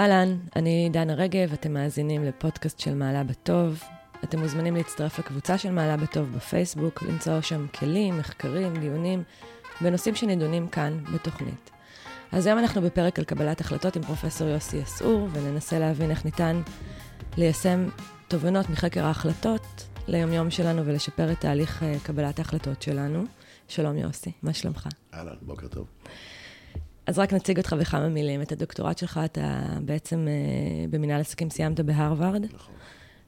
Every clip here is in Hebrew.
אהלן, אני דנה רגב, אתם מאזינים לפודקאסט של מעלה בטוב. אתם מוזמנים להצטרף לקבוצה של מעלה בטוב בפייסבוק, למצוא שם כלים, מחקרים, דיונים, בנושאים שנידונים כאן בתוכנית. אז היום אנחנו בפרק על קבלת החלטות עם פרופסור יוסי יסעור, וננסה להבין איך ניתן ליישם תובנות מחקר ההחלטות ליומיום שלנו ולשפר את תהליך אה, קבלת ההחלטות שלנו. שלום יוסי, מה שלומך? אהלן, בוקר טוב. אז רק נציג אותך בכמה מילים. את הדוקטורט שלך אתה בעצם אה, במנהל עסקים סיימת בהרווארד. נכון.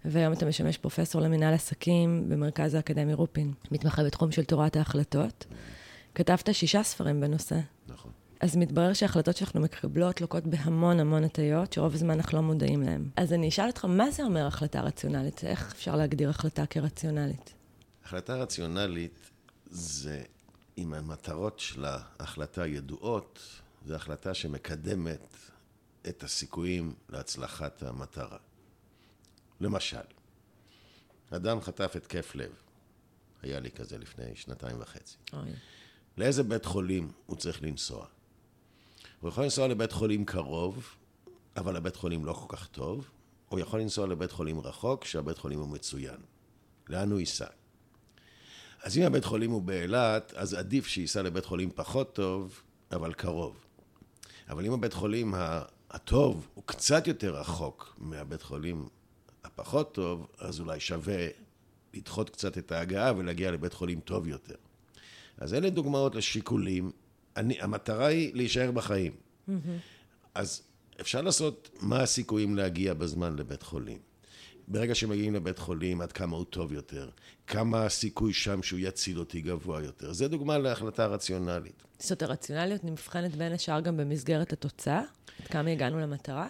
והיום אתה משמש פרופסור למנהל עסקים במרכז האקדמי רופין, מתמחה בתחום של תורת ההחלטות. כתבת שישה ספרים בנושא. נכון. אז מתברר שההחלטות שאנחנו מקבלות לוקות בהמון המון הטיות, שרוב הזמן אנחנו לא מודעים להן. אז אני אשאל אותך, מה זה אומר החלטה רציונלית? איך אפשר להגדיר החלטה כרציונלית? החלטה רציונלית זה, אם המטרות של ההחלטה ידועות, זו החלטה שמקדמת את הסיכויים להצלחת המטרה. למשל, אדם חטף התקף לב, היה לי כזה לפני שנתיים וחצי. אוי. לאיזה בית חולים הוא צריך לנסוע? הוא יכול לנסוע לבית חולים קרוב, אבל הבית חולים לא כל כך טוב, או יכול לנסוע לבית חולים רחוק, שהבית חולים הוא מצוין. לאן הוא ייסע? אז אם הבית חולים הוא באילת, אז עדיף שייסע לבית חולים פחות טוב, אבל קרוב. אבל אם הבית חולים הטוב הוא קצת יותר רחוק מהבית חולים הפחות טוב, אז אולי שווה לדחות קצת את ההגעה ולהגיע לבית חולים טוב יותר. אז אלה דוגמאות לשיקולים. אני, המטרה היא להישאר בחיים. אז אפשר לעשות מה הסיכויים להגיע בזמן לבית חולים. ברגע שמגיעים לבית חולים, עד כמה הוא טוב יותר, כמה הסיכוי שם שהוא יציל אותי גבוה יותר. זה דוגמה להחלטה רציונלית. זאת הרציונליות נבחנת בין השאר גם במסגרת התוצאה? עד כמה הגענו למטרה?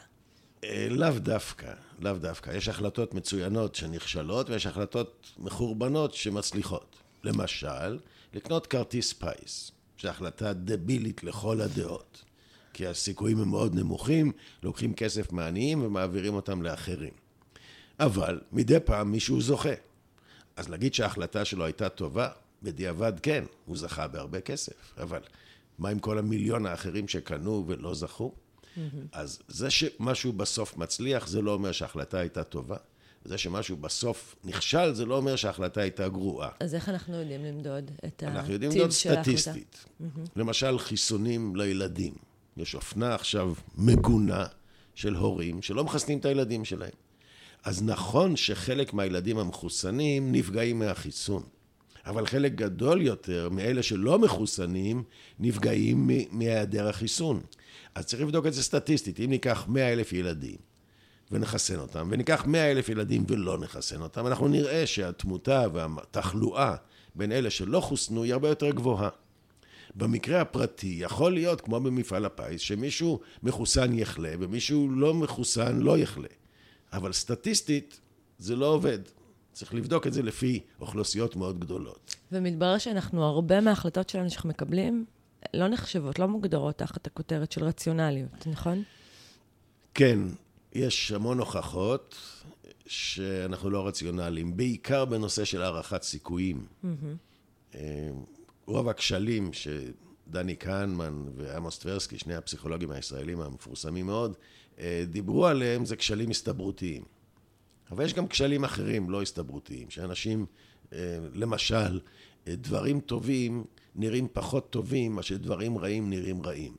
אה, לאו דווקא, לאו דווקא. יש החלטות מצוינות שנכשלות ויש החלטות מחורבנות שמצליחות. למשל, לקנות כרטיס פיס, זו החלטה דבילית לכל הדעות. כי הסיכויים הם מאוד נמוכים, לוקחים כסף מעניים ומעבירים אותם לאחרים. אבל מדי פעם מישהו זוכה. אז להגיד שההחלטה שלו הייתה טובה, בדיעבד כן, הוא זכה בהרבה כסף. אבל מה עם כל המיליון האחרים שקנו ולא זכו? אז זה שמשהו בסוף מצליח, זה לא אומר שההחלטה הייתה טובה. זה שמשהו בסוף נכשל, זה לא אומר שההחלטה הייתה גרועה. אז איך אנחנו יודעים למדוד את אנחנו יודעים הטיב למדוד של ההחלטה? סטטיסטית. למשל, חיסונים לילדים. יש אופנה עכשיו מגונה של הורים שלא מחסנים את הילדים שלהם. אז נכון שחלק מהילדים המחוסנים נפגעים מהחיסון, אבל חלק גדול יותר מאלה שלא מחוסנים נפגעים מהיעדר החיסון. אז צריך לבדוק את זה סטטיסטית. אם ניקח 100 אלף ילדים ונחסן אותם, וניקח 100 אלף ילדים ולא נחסן אותם, אנחנו נראה שהתמותה והתחלואה בין אלה שלא חוסנו היא הרבה יותר גבוהה. במקרה הפרטי יכול להיות, כמו במפעל הפיס, שמישהו מחוסן יחלה ומישהו לא מחוסן לא יחלה. אבל סטטיסטית זה לא עובד. צריך לבדוק את זה לפי אוכלוסיות מאוד גדולות. ומתברר שאנחנו, הרבה מההחלטות שלנו שאנחנו מקבלים, לא נחשבות, לא מוגדרות תחת הכותרת של רציונליות, נכון? כן, יש המון הוכחות שאנחנו לא רציונליים, בעיקר בנושא של הערכת סיכויים. אה, רוב הכשלים שדני כהנמן ועמוס טברסקי, שני הפסיכולוגים הישראלים המפורסמים מאוד, דיברו עליהם, זה כשלים הסתברותיים. אבל יש גם כשלים אחרים, לא הסתברותיים, שאנשים, אה, למשל, אה, דברים טובים נראים פחות טובים, מאשר דברים רעים נראים רעים.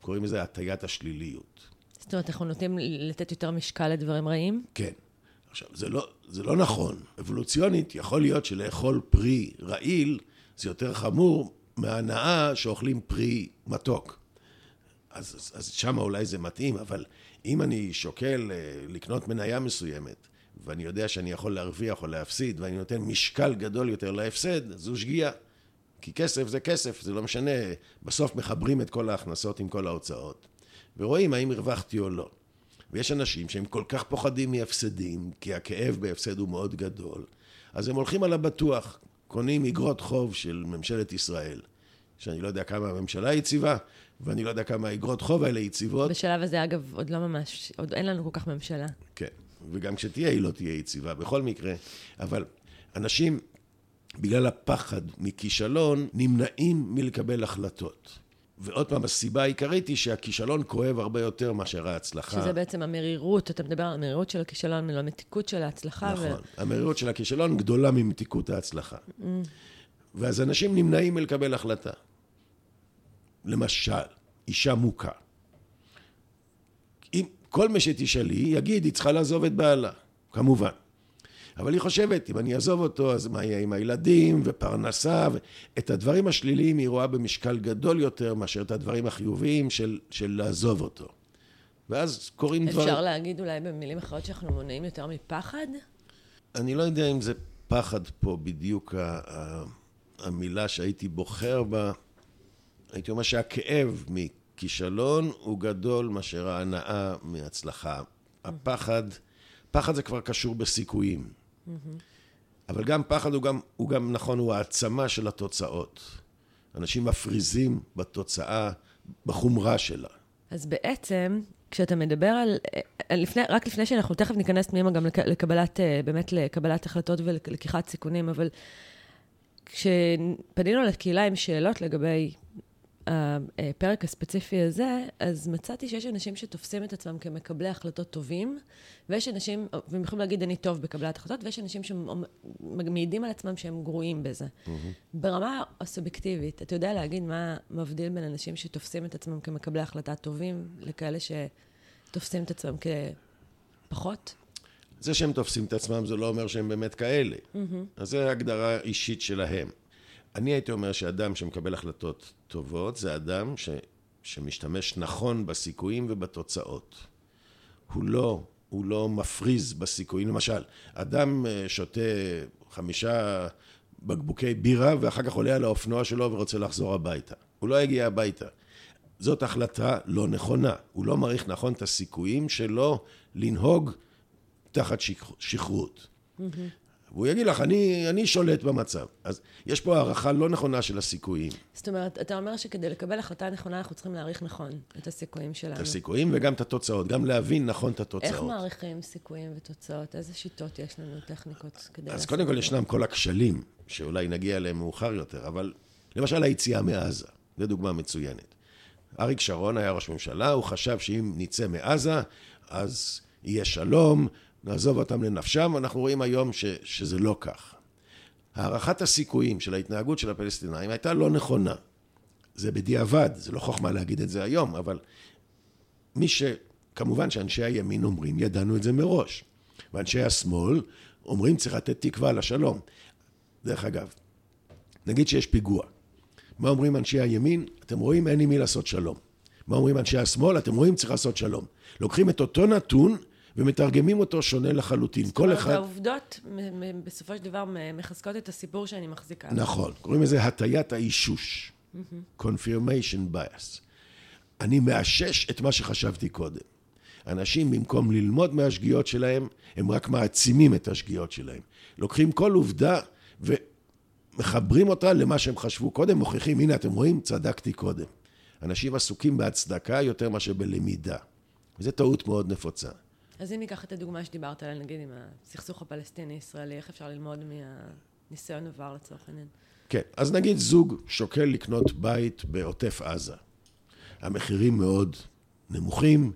קוראים לזה הטיית השליליות. זאת אומרת, אנחנו נוטים לתת יותר משקל לדברים רעים? כן. עכשיו, זה לא, זה לא נכון. אבולוציונית, יכול להיות שלאכול פרי רעיל זה יותר חמור מהנאה שאוכלים פרי מתוק. אז, אז, אז שם אולי זה מתאים, אבל אם אני שוקל אה, לקנות מניה מסוימת, ואני יודע שאני יכול להרוויח או להפסיד, ואני נותן משקל גדול יותר להפסד, זו שגיאה. כי כסף זה כסף, זה לא משנה, בסוף מחברים את כל ההכנסות עם כל ההוצאות, ורואים האם הרווחתי או לא. ויש אנשים שהם כל כך פוחדים מהפסדים, כי הכאב בהפסד הוא מאוד גדול, אז הם הולכים על הבטוח, קונים אגרות חוב של ממשלת ישראל, שאני לא יודע כמה הממשלה יציבה, ואני לא יודע כמה האגרות חוב האלה יציבות. בשלב הזה, אגב, עוד לא ממש, עוד אין לנו כל כך ממשלה. כן, וגם כשתהיה היא לא תהיה יציבה, בכל מקרה. אבל אנשים, בגלל הפחד מכישלון, נמנעים מלקבל החלטות. ועוד פעם, הסיבה העיקרית היא שהכישלון כואב הרבה יותר מאשר ההצלחה. שזה בעצם המרירות, אתה מדבר על המרירות של הכישלון, מלא מתיקות של ההצלחה. נכון. ו... המרירות של הכישלון גדולה ממתיקות ההצלחה. Mm. ואז אנשים נמנעים מלקבל החלטה. למשל, אישה מוכה. אם כל מי שתשאלי יגיד, היא צריכה לעזוב את בעלה, כמובן. אבל היא חושבת, אם אני אעזוב אותו, אז מה יהיה עם הילדים ופרנסה? את הדברים השליליים היא רואה במשקל גדול יותר מאשר את הדברים החיוביים של, של לעזוב אותו. ואז קורים דברים... אפשר דבר... להגיד אולי במילים אחרות שאנחנו מונעים יותר מפחד? אני לא יודע אם זה פחד פה בדיוק המילה שהייתי בוחר בה. הייתי אומר שהכאב מכישלון הוא גדול מאשר ההנאה מהצלחה. הפחד, פחד זה כבר קשור בסיכויים. אבל גם פחד הוא גם, הוא גם נכון, הוא העצמה של התוצאות. אנשים מפריזים בתוצאה, בחומרה שלה. אז בעצם, כשאתה מדבר על, לפני, רק לפני שאנחנו תכף ניכנס פנימה גם לקבלת, באמת לקבלת החלטות ולקיחת סיכונים, אבל כשפנינו לקהילה עם שאלות לגבי הפרק הספציפי הזה, אז מצאתי שיש אנשים שתופסים את עצמם כמקבלי החלטות טובים, ויש אנשים, והם יכולים להגיד, אני טוב בקבלת החלטות, ויש אנשים שמעידים על עצמם שהם גרועים בזה. Mm-hmm. ברמה הסובייקטיבית, אתה יודע להגיד מה מבדיל בין אנשים שתופסים את עצמם כמקבלי החלטה טובים, לכאלה שתופסים את עצמם כפחות? זה שהם תופסים את עצמם, זה לא אומר שהם באמת כאלה. Mm-hmm. אז זו הגדרה אישית שלהם. אני הייתי אומר שאדם שמקבל החלטות טובות, זה אדם ש, שמשתמש נכון בסיכויים ובתוצאות. הוא לא, הוא לא מפריז בסיכויים. למשל, אדם אה, שותה חמישה בקבוקי בירה ואחר כך עולה על האופנוע שלו ורוצה לחזור הביתה. הוא לא יגיע הביתה. זאת החלטה לא נכונה. הוא לא מעריך נכון את הסיכויים שלו לנהוג תחת שכרות. Mm-hmm. והוא יגיד לך, אני, אני שולט במצב. אז יש פה הערכה לא נכונה של הסיכויים. זאת אומרת, אתה אומר שכדי לקבל החלטה נכונה, אנחנו צריכים להעריך נכון את הסיכויים שלנו. את הסיכויים וגם את התוצאות, גם להבין נכון את התוצאות. איך מעריכים סיכויים ותוצאות? איזה שיטות יש לנו, טכניקות כדי אז קודם כל ישנם כל הכשלים, שאולי נגיע אליהם מאוחר יותר, אבל למשל היציאה מעזה, זו דוגמה מצוינת. אריק שרון היה ראש ממשלה, הוא חשב שאם נצא מעזה, אז יהיה שלום, נעזוב אותם לנפשם, אנחנו רואים היום ש, שזה לא כך. הערכת הסיכויים של ההתנהגות של הפלסטינאים הייתה לא נכונה. זה בדיעבד, זה לא חוכמה להגיד את זה היום, אבל מי ש... כמובן שאנשי הימין אומרים, ידענו את זה מראש. ואנשי השמאל אומרים, צריך לתת תקווה לשלום. דרך אגב, נגיד שיש פיגוע. מה אומרים אנשי הימין? אתם רואים, אין עם מי לעשות שלום. מה אומרים אנשי השמאל? אתם רואים, צריך לעשות שלום. לוקחים את אותו נתון ומתרגמים אותו שונה לחלוטין. כל אחד... העובדות בסופו של דבר מחזקות את הסיפור שאני מחזיקה. נכון, קוראים לזה הטיית האישוש. confirmation bias. אני מאשש את מה שחשבתי קודם. אנשים במקום ללמוד מהשגיאות שלהם, הם רק מעצימים את השגיאות שלהם. לוקחים כל עובדה ומחברים אותה למה שהם חשבו קודם, מוכיחים, הנה אתם רואים, צדקתי קודם. אנשים עסוקים בהצדקה יותר מאשר בלמידה. וזו טעות מאוד נפוצה. אז אם ניקח את הדוגמה שדיברת עליה, נגיד עם הסכסוך הפלסטיני-ישראלי, איך אפשר ללמוד מהניסיון עבר לצורך העניין? כן, אז נגיד זוג שוקל לקנות בית בעוטף עזה. המחירים מאוד נמוכים,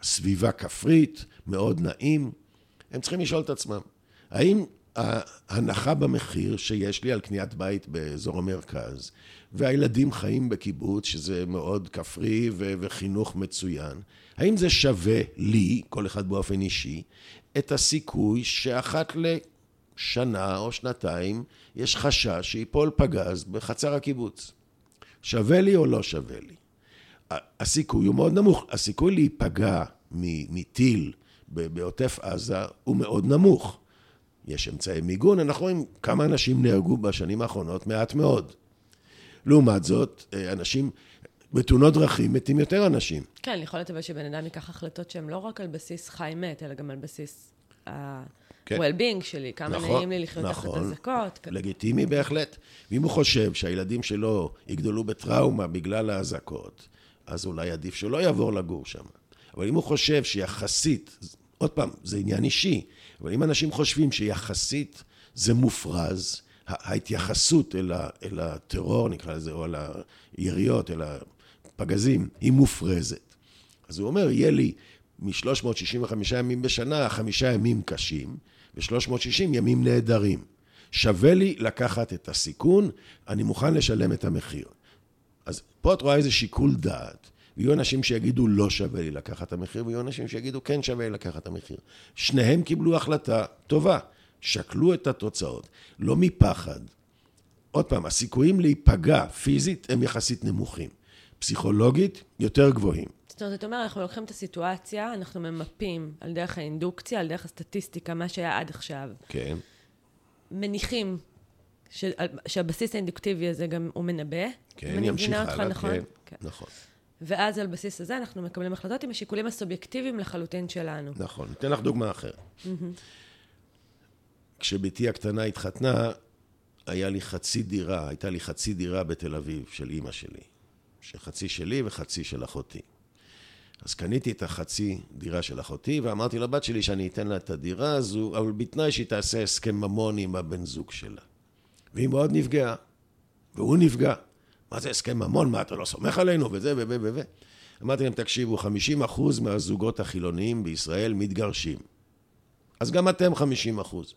הסביבה כפרית, מאוד נעים. הם צריכים לשאול את עצמם, האם ההנחה במחיר שיש לי על קניית בית באזור המרכז, והילדים חיים בקיבוץ, שזה מאוד כפרי וחינוך מצוין, האם זה שווה לי, כל אחד באופן אישי, את הסיכוי שאחת לשנה או שנתיים יש חשש שיפול פגז בחצר הקיבוץ? שווה לי או לא שווה לי? הסיכוי הוא מאוד נמוך. הסיכוי להיפגע מטיל בעוטף עזה הוא מאוד נמוך. יש אמצעי מיגון, אנחנו רואים כמה אנשים נהרגו בשנים האחרונות, מעט מאוד. לעומת זאת, אנשים בתאונות דרכים מתים יותר אנשים. כן, יכול להיות אבל שבן אדם ייקח החלטות שהן לא רק על בסיס חי-מת, אלא גם על בסיס ה-well-being כן. שלי, כמה נכון, נעים לי לחיות נכון, תחת אזעקות. לגיטימי בהחלט. ואם הוא חושב שהילדים שלו יגדלו בטראומה בגלל האזעקות, אז אולי עדיף שלא יעבור לגור שם. אבל אם הוא חושב שיחסית, עוד פעם, זה עניין אישי, אבל אם אנשים חושבים שיחסית זה מופרז, ההתייחסות אל, ה, אל הטרור, נקרא לזה, או אל היריות, אל פגזים, היא מופרזת. אז הוא אומר, יהיה לי מ-365 ימים בשנה, חמישה ימים קשים, ו-360 ימים נהדרים. שווה לי לקחת את הסיכון, אני מוכן לשלם את המחיר. אז פה את רואה איזה שיקול דעת. ויהיו אנשים שיגידו לא שווה לי לקחת את המחיר, ויהיו אנשים שיגידו כן שווה לי לקחת את המחיר. שניהם קיבלו החלטה טובה, שקלו את התוצאות, לא מפחד. עוד פעם, הסיכויים להיפגע פיזית הם יחסית נמוכים. פסיכולוגית, יותר גבוהים. זאת אומרת, אתה אומר, אנחנו לוקחים את הסיטואציה, אנחנו ממפים על דרך האינדוקציה, על דרך הסטטיסטיקה, מה שהיה עד עכשיו. כן. מניחים ש... שהבסיס האינדוקטיבי הזה גם הוא מנבא. כן, ימשיך הלאה, נכון? כן, כן, נכון. ואז על בסיס הזה אנחנו מקבלים החלטות עם השיקולים הסובייקטיביים לחלוטין שלנו. נכון. אתן לך דוגמה אחרת. כשבתי הקטנה התחתנה, היה לי חצי דירה, הייתה לי חצי דירה בתל אביב של אימא שלי. שחצי שלי וחצי של אחותי. אז קניתי את החצי דירה של אחותי, ואמרתי לבת שלי שאני אתן לה את הדירה הזו, אבל בתנאי שהיא תעשה הסכם ממון עם הבן זוג שלה. והיא מאוד נפגעה, והוא נפגע. מה זה הסכם ממון? מה, אתה לא סומך עלינו? וזה ו... ו... ו... אמרתי להם, תקשיבו, 50 אחוז מהזוגות החילוניים בישראל מתגרשים. אז גם אתם 50 אחוז.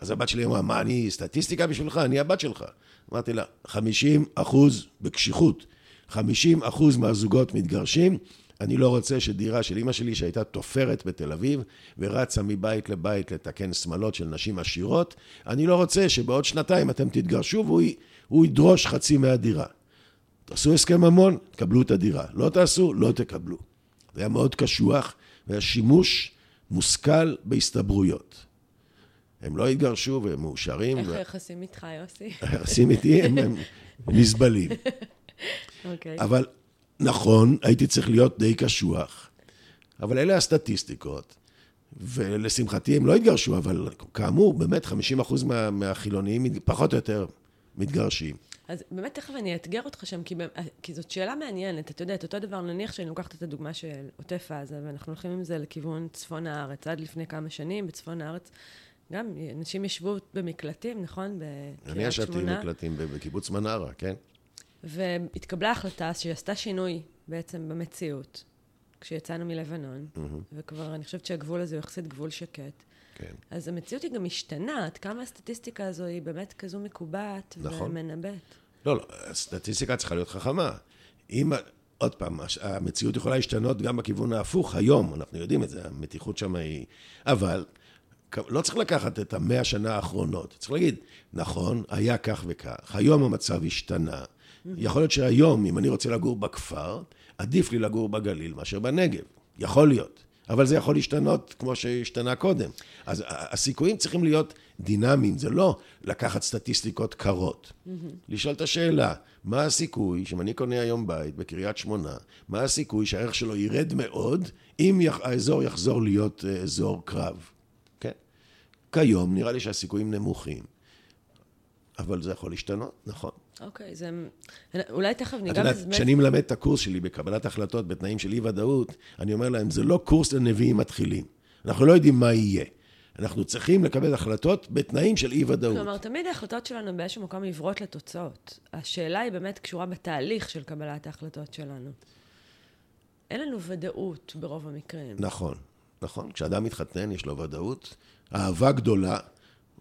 אז הבת שלי אמרה, מה, אני סטטיסטיקה בשבילך? אני הבת שלך. אמרתי לה, 50 אחוז בקשיחות. 50 אחוז מהזוגות מתגרשים. אני לא רוצה שדירה של אימא שלי, שהייתה תופרת בתל אביב, ורצה מבית לבית לתקן שמלות של נשים עשירות, אני לא רוצה שבעוד שנתיים אתם תתגרשו והוא ידרוש חצי מהדירה. תעשו הסכם ממון, תקבלו את הדירה. לא תעשו, לא תקבלו. זה היה מאוד קשוח, והיה שימוש מושכל בהסתברויות. הם לא התגרשו והם מאושרים. איך היחסים איתך, יוסי? היחסים איתי הם, הם נסבלים. אוקיי. אבל נכון, הייתי צריך להיות די קשוח, אבל אלה הסטטיסטיקות, ולשמחתי הם לא התגרשו, אבל כאמור, באמת 50% מה, מהחילונים, פחות או יותר, מתגרשים. אז באמת תכף אני אאתגר אותך שם, כי, כי זאת שאלה מעניינת. אתה יודע, את אותו דבר, נניח שאני לוקחת את הדוגמה של עוטף עזה, ואנחנו הולכים עם זה לכיוון צפון הארץ. עד לפני כמה שנים, בצפון הארץ, גם אנשים ישבו במקלטים, נכון? אני ישבתי במקלטים בקיבוץ מנרה, כן. והתקבלה החלטה שעשתה שינוי בעצם במציאות, כשיצאנו מלבנון, mm-hmm. וכבר אני חושבת שהגבול הזה הוא יחסית גבול שקט. כן. אז המציאות היא גם משתנה, עד כמה הסטטיסטיקה הזו היא באמת כזו מקובעת נכון. ומנבאת. לא, לא, הסטטיסטיקה צריכה להיות חכמה. אם, עוד פעם, המציאות יכולה להשתנות גם בכיוון ההפוך, היום, אנחנו יודעים את זה, המתיחות שם היא... אבל לא צריך לקחת את המאה שנה האחרונות, צריך להגיד, נכון, היה כך וכך, היום המצב השתנה. יכול להיות שהיום, אם אני רוצה לגור בכפר, עדיף לי לגור בגליל מאשר בנגב. יכול להיות. אבל זה יכול להשתנות כמו שהשתנה קודם. אז הסיכויים צריכים להיות דינמיים, זה לא לקחת סטטיסטיקות קרות. Mm-hmm. לשאול את השאלה, מה הסיכוי שאם אני קונה היום בית בקריית שמונה, מה הסיכוי שהערך שלו ירד מאוד אם האזור יחזור להיות אה, אזור קרב? כן? כיום נראה לי שהסיכויים נמוכים, אבל זה יכול להשתנות, נכון. אוקיי, זה... אולי תכף ניגע. את יודעת, כשאני מלמד את הקורס שלי בקבלת החלטות בתנאים של אי-ודאות, אני אומר להם, זה לא קורס לנביאים מתחילים. אנחנו לא יודעים מה יהיה. אנחנו צריכים לקבל החלטות בתנאים של אי-ודאות. כלומר, תמיד ההחלטות שלנו באיזשהו מקום עיוורות לתוצאות. השאלה היא באמת קשורה בתהליך של קבלת ההחלטות שלנו. אין לנו ודאות ברוב המקרים. נכון, נכון. כשאדם מתחתן, יש לו ודאות. אהבה גדולה,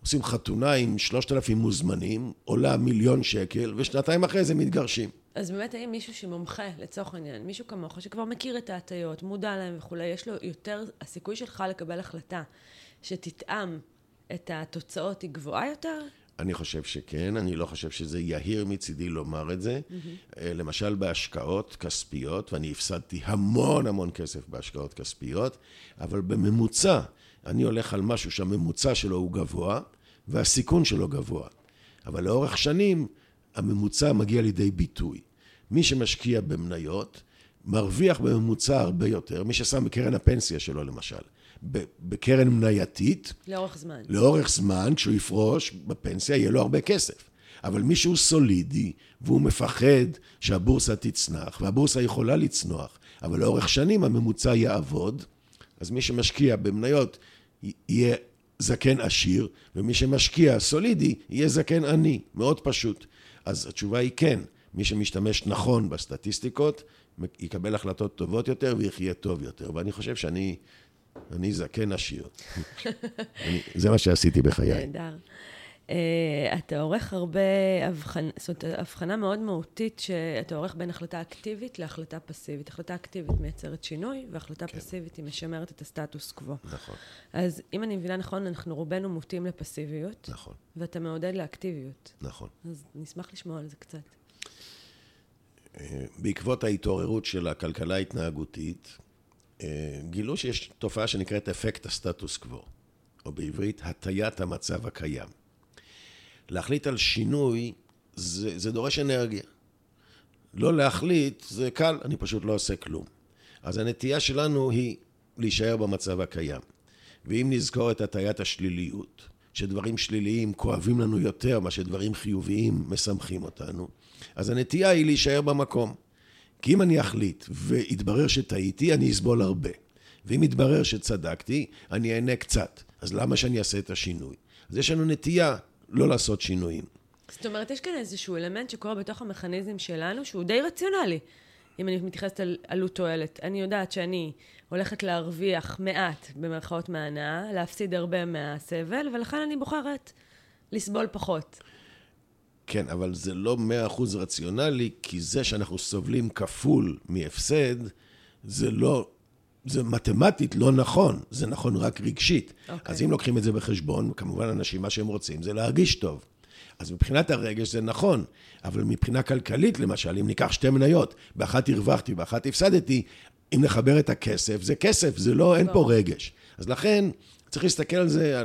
עושים חתונה עם שלושת אלפים מוזמנים, עולה מיליון שקל, ושנתיים אחרי זה מתגרשים. אז באמת, האם מישהו שמומחה, לצורך העניין, מישהו כמוך, שכבר מכיר את ההטיות, מודע להם וכולי, יש לו יותר, הסיכוי שלך לקבל החלטה שתתאם את התוצאות היא גבוהה יותר? אני חושב שכן, אני לא חושב שזה יהיר מצידי לומר את זה. Mm-hmm. למשל בהשקעות כספיות, ואני הפסדתי המון המון כסף בהשקעות כספיות, אבל בממוצע, אני הולך על משהו שהממוצע שלו הוא גבוה, והסיכון שלו גבוה. אבל לאורך שנים, הממוצע מגיע לידי ביטוי. מי שמשקיע במניות, מרוויח בממוצע הרבה יותר, מי ששם בקרן הפנסיה שלו למשל, בקרן מנייתית. לאורך זמן. לאורך זמן, כשהוא יפרוש בפנסיה, יהיה לו הרבה כסף. אבל מי שהוא סולידי, והוא מפחד שהבורסה תצנח, והבורסה יכולה לצנוח, אבל לאורך שנים הממוצע יעבוד, אז מי שמשקיע במניות יהיה זקן עשיר, ומי שמשקיע סולידי יהיה זקן עני, מאוד פשוט. אז התשובה היא כן, מי שמשתמש נכון בסטטיסטיקות יקבל החלטות טובות יותר ויחיה טוב יותר. ואני חושב שאני אני זקן עשיר. אני, זה מה שעשיתי בחיי. נהדר. Uh, אתה עורך הרבה הבחנה, זאת אומרת, הבחנה מאוד מהותית שאתה עורך בין החלטה אקטיבית להחלטה פסיבית. החלטה אקטיבית מייצרת שינוי, והחלטה כן. פסיבית היא משמרת את הסטטוס קוו. נכון. אז אם אני מבינה נכון, אנחנו רובנו מוטים לפסיביות. נכון. ואתה מעודד לאקטיביות. נכון. אז נשמח לשמוע על זה קצת. אה, בעקבות ההתעוררות של הכלכלה ההתנהגותית, אה, גילו שיש תופעה שנקראת אפקט הסטטוס קוו, או בעברית, הטיית המצב הקיים. להחליט על שינוי זה, זה דורש אנרגיה. לא להחליט זה קל, אני פשוט לא עושה כלום. אז הנטייה שלנו היא להישאר במצב הקיים. ואם נזכור את הטיית השליליות, שדברים שליליים כואבים לנו יותר מאשר דברים חיוביים משמחים אותנו, אז הנטייה היא להישאר במקום. כי אם אני אחליט ויתברר שטעיתי, אני אסבול הרבה. ואם יתברר שצדקתי, אני אהנה קצת. אז למה שאני אעשה את השינוי? אז יש לנו נטייה לא לעשות שינויים. זאת אומרת, יש כאן איזשהו אלמנט שקורה בתוך המכניזם שלנו, שהוא די רציונלי. אם אני מתייחסת על עלות תועלת. אני יודעת שאני הולכת להרוויח מעט, במרכאות מהנאה, להפסיד הרבה מהסבל, ולכן אני בוחרת לסבול פחות. כן, אבל זה לא מאה אחוז רציונלי, כי זה שאנחנו סובלים כפול מהפסד, זה לא, זה מתמטית לא נכון, זה נכון רק רגשית. Okay. אוקיי. אז אם לוקחים את זה בחשבון, כמובן אנשים, מה שהם רוצים זה להרגיש טוב. אז מבחינת הרגש זה נכון, אבל מבחינה כלכלית, למשל, אם ניקח שתי מניות, באחת הרווחתי, באחת הפסדתי, אם נחבר את הכסף, זה כסף, זה לא, אין פה רגש. אז לכן, צריך להסתכל על זה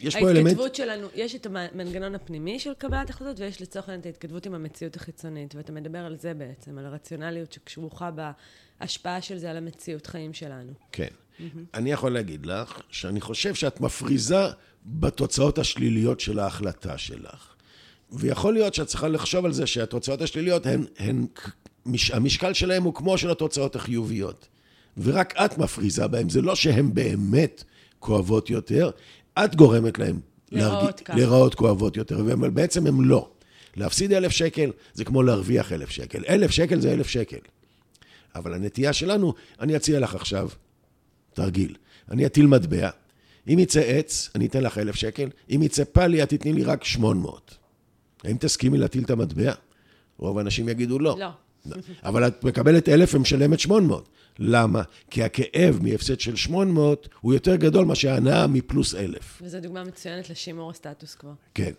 יש פה אלמנט... ההתכתבות שלנו, יש את המנגנון הפנימי של קבלת החלטות, ויש לצורך העניין את ההתכתבות עם המציאות החיצונית, ואתה מדבר על זה בעצם, על הרציונליות שכרוכה בהשפעה של זה על המציאות חיים שלנו. כן. Mm-hmm. אני יכול להגיד לך שאני חושב שאת מפריזה בתוצאות השליליות של ההחלטה שלך. ויכול להיות שאת צריכה לחשוב על זה שהתוצאות השליליות הן, הן המשקל שלהן הוא כמו של התוצאות החיוביות. ורק את מפריזה בהן, זה לא שהן באמת כואבות יותר, את גורמת להם להרגיש, להיראות כואבות יותר, אבל בעצם הם לא. להפסיד אלף שקל זה כמו להרוויח אלף שקל. אלף שקל זה אלף שקל. אבל הנטייה שלנו, אני אציע לך עכשיו תרגיל. אני אטיל מטבע, אם יצא עץ, אני אתן לך אלף שקל, אם יצא פאלי, את תתני לי רק שמונה מאות. האם תסכימי להטיל את המטבע? רוב האנשים יגידו לא. לא. אבל את מקבלת אלף ומשלמת שמונה מאות. למה? כי הכאב מהפסד של 800 הוא יותר גדול מאשר ההנאה מפלוס אלף. וזו דוגמה מצוינת לשימור הסטטוס קוו. כן.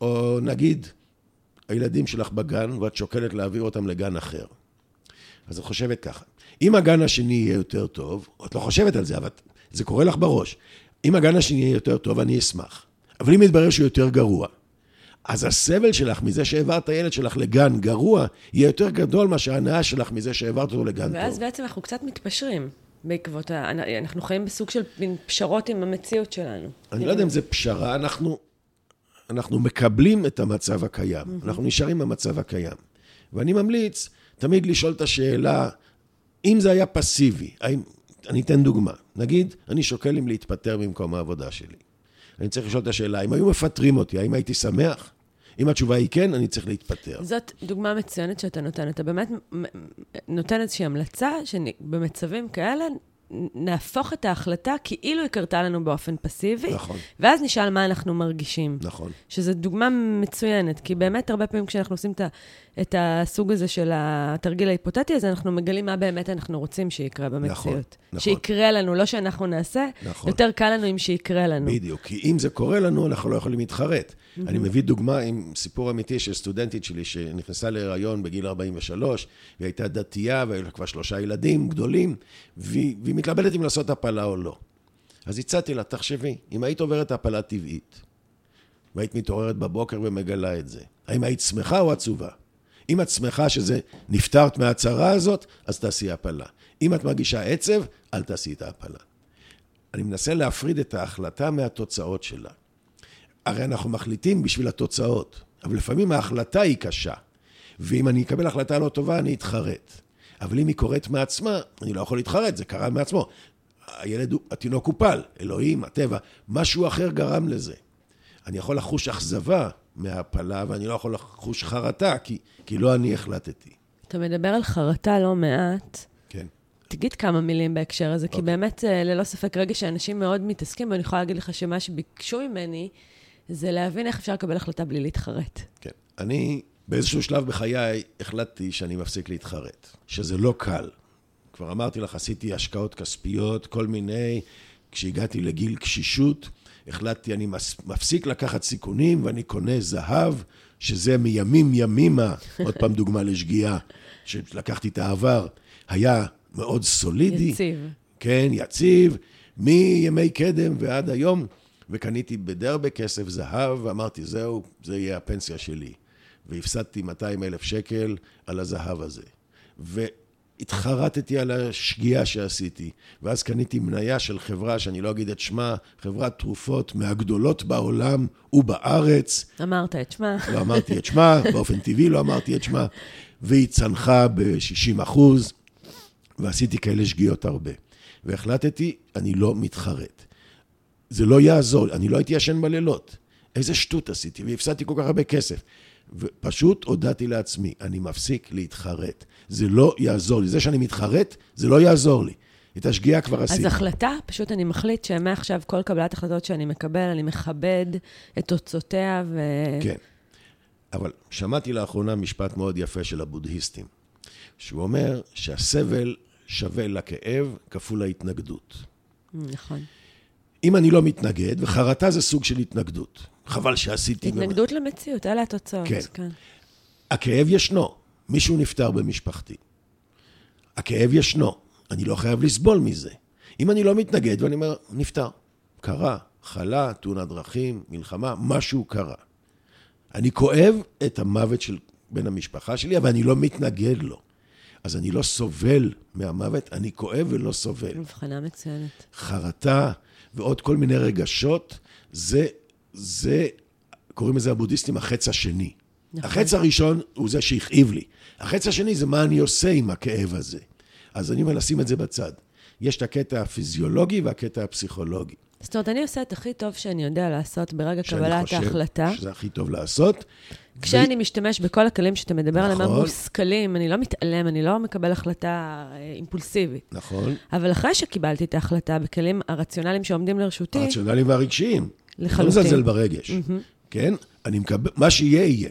או נגיד, הילדים שלך בגן, ואת שוקלת להעביר אותם לגן אחר. אז את חושבת ככה, אם הגן השני יהיה יותר טוב, את לא חושבת על זה, אבל זה קורה לך בראש. אם הגן השני יהיה יותר טוב, אני אשמח. אבל אם יתברר שהוא יותר גרוע, אז הסבל שלך מזה שהעברת הילד שלך לגן גרוע, יהיה יותר גדול מאשר ההנאה שלך מזה שהעברת אותו לגן ואז טוב. ואז בעצם אנחנו קצת מתפשרים בעקבות ה... אנחנו חיים בסוג של מין פשרות עם המציאות שלנו. אני לא יודע אם זה פשרה, אנחנו, אנחנו מקבלים את המצב הקיים. אנחנו נשארים במצב הקיים. ואני ממליץ תמיד לשאול את השאלה, אם זה היה פסיבי, האם... אני אתן דוגמה. נגיד, אני שוקל אם להתפטר ממקום העבודה שלי. אני צריך לשאול את השאלה, אם היו מפטרים אותי, האם הייתי שמח? אם התשובה היא כן, אני צריך להתפטר. זאת דוגמה מצוינת שאתה נותן. אתה באמת נותן איזושהי המלצה שבמצבים כאלה נהפוך את ההחלטה כאילו היא קרתה לנו באופן פסיבי, נכון. ואז נשאל מה אנחנו מרגישים. נכון. שזו דוגמה מצוינת, כי באמת הרבה פעמים כשאנחנו עושים את הסוג הזה של התרגיל ההיפותטי הזה, אנחנו מגלים מה באמת אנחנו רוצים שיקרה במציאות. נכון, נכון. שיקרה לנו, לא שאנחנו נעשה, נכון. יותר קל לנו אם שיקרה לנו. בדיוק, כי אם זה קורה לנו, אנחנו לא יכולים להתחרט. Mm-hmm. אני מביא דוגמה עם סיפור אמיתי של סטודנטית שלי שנכנסה להיריון בגיל 43, והיא הייתה דתייה, והיו לה כבר שלושה ילדים גדולים, והיא, והיא מתלבטת אם לעשות הפלה או לא. אז הצעתי לה, תחשבי, אם היית עוברת הפלה טבעית, והיית מתעוררת בבוקר ומגלה את זה, האם היית שמחה או עצובה? אם את שמחה שזה נפטרת מהצרה הזאת, אז תעשי הפלה. אם את מרגישה עצב, אל תעשי את ההפלה. אני מנסה להפריד את ההחלטה מהתוצאות שלה. הרי אנחנו מחליטים בשביל התוצאות, אבל לפעמים ההחלטה היא קשה. ואם אני אקבל החלטה לא טובה, אני אתחרט. אבל אם היא קורית מעצמה, אני לא יכול להתחרט, זה קרה מעצמו. הילד, התינוק הופל, אלוהים, הטבע, משהו אחר גרם לזה. אני יכול לחוש אכזבה מההפלה, ואני לא יכול לחוש חרטה, כי, כי לא אני החלטתי. אתה מדבר על חרטה לא מעט. כן. תגיד כמה מילים בהקשר הזה, כי אוקיי. באמת, אה, ללא ספק, רגע שאנשים מאוד מתעסקים, ואני יכולה להגיד לך שמה שביקשו ממני, זה להבין איך אפשר לקבל החלטה בלי להתחרט. כן. אני באיזשהו שלב בחיי החלטתי שאני מפסיק להתחרט, שזה לא קל. כבר אמרתי לך, עשיתי השקעות כספיות, כל מיני, כשהגעתי לגיל קשישות, החלטתי, אני מס- מפסיק לקחת סיכונים ואני קונה זהב, שזה מימים ימימה, עוד פעם דוגמה לשגיאה, שלקחתי את העבר, היה מאוד סולידי. יציב. כן, יציב, מימי קדם ועד היום, וקניתי בדי הרבה כסף זהב, ואמרתי, זהו, זה יהיה הפנסיה שלי. והפסדתי 200 אלף שקל על הזהב הזה. והתחרטתי על השגיאה שעשיתי, ואז קניתי מניה של חברה, שאני לא אגיד את שמה, חברת תרופות מהגדולות בעולם ובארץ, אמרת את שמה. לא אמרתי את שמה, באופן טבעי לא אמרתי את שמה, והיא צנחה ב-60 אחוז, ועשיתי כאלה שגיאות הרבה. והחלטתי, אני לא מתחרט. זה לא יעזור, אני לא הייתי ישן בלילות. איזה שטות עשיתי, והפסדתי כל כך הרבה כסף. ופשוט הודעתי לעצמי, אני מפסיק להתחרט. זה לא יעזור לי. זה שאני מתחרט, זה לא יעזור לי. את השגיאה כבר עשיתי. אז החלטה, פשוט אני מחליט שמעכשיו כל קבלת החלטות שאני מקבל, אני מכבד את תוצאותיה, ו... כן. אבל שמעתי לאחרונה משפט מאוד יפה של הבודהיסטים, שהוא אומר שהסבל שווה לכאב כפול ההתנגדות. נכון. אם אני לא מתנגד, וחרטה זה סוג של התנגדות. חבל שעשיתי... התנגדות למציאות, אלה התוצאות. כן. כן. הכאב ישנו. מישהו נפטר במשפחתי. הכאב ישנו. אני לא חייב לסבול מזה. אם אני לא מתנגד ואני אומר, נפטר. קרה, חלה, תאונת דרכים, מלחמה, משהו קרה. אני כואב את המוות של בן המשפחה שלי, אבל אני לא מתנגד לו. אז אני לא סובל מהמוות, אני כואב ולא סובל. מבחנה מצוינת. חרטה ועוד כל מיני רגשות, זה, זה, קוראים לזה הבודהיסטים החץ השני. נכון. החץ הראשון הוא זה שהכאיב לי. החץ השני זה מה אני עושה עם הכאב הזה. אז אני אומר לשים את זה בצד. יש את הקטע הפיזיולוגי והקטע הפסיכולוגי. זאת אומרת, אני עושה את הכי טוב שאני יודע לעשות ברגע שאני קבלת חושב ההחלטה. שזה הכי טוב לעשות. כשאני משתמש בכל הכלים שאתה מדבר עליהם, נכון. המושכלים, אני לא מתעלם, אני לא מקבל החלטה אה, אימפולסיבית. נכון. אבל אחרי שקיבלתי את ההחלטה בכלים הרציונליים שעומדים לרשותי, הרציונליים והרגשיים. לא לחלוטין. מזלזל ברגש. כן? אני מקבל, מה שיהיה, יהיה.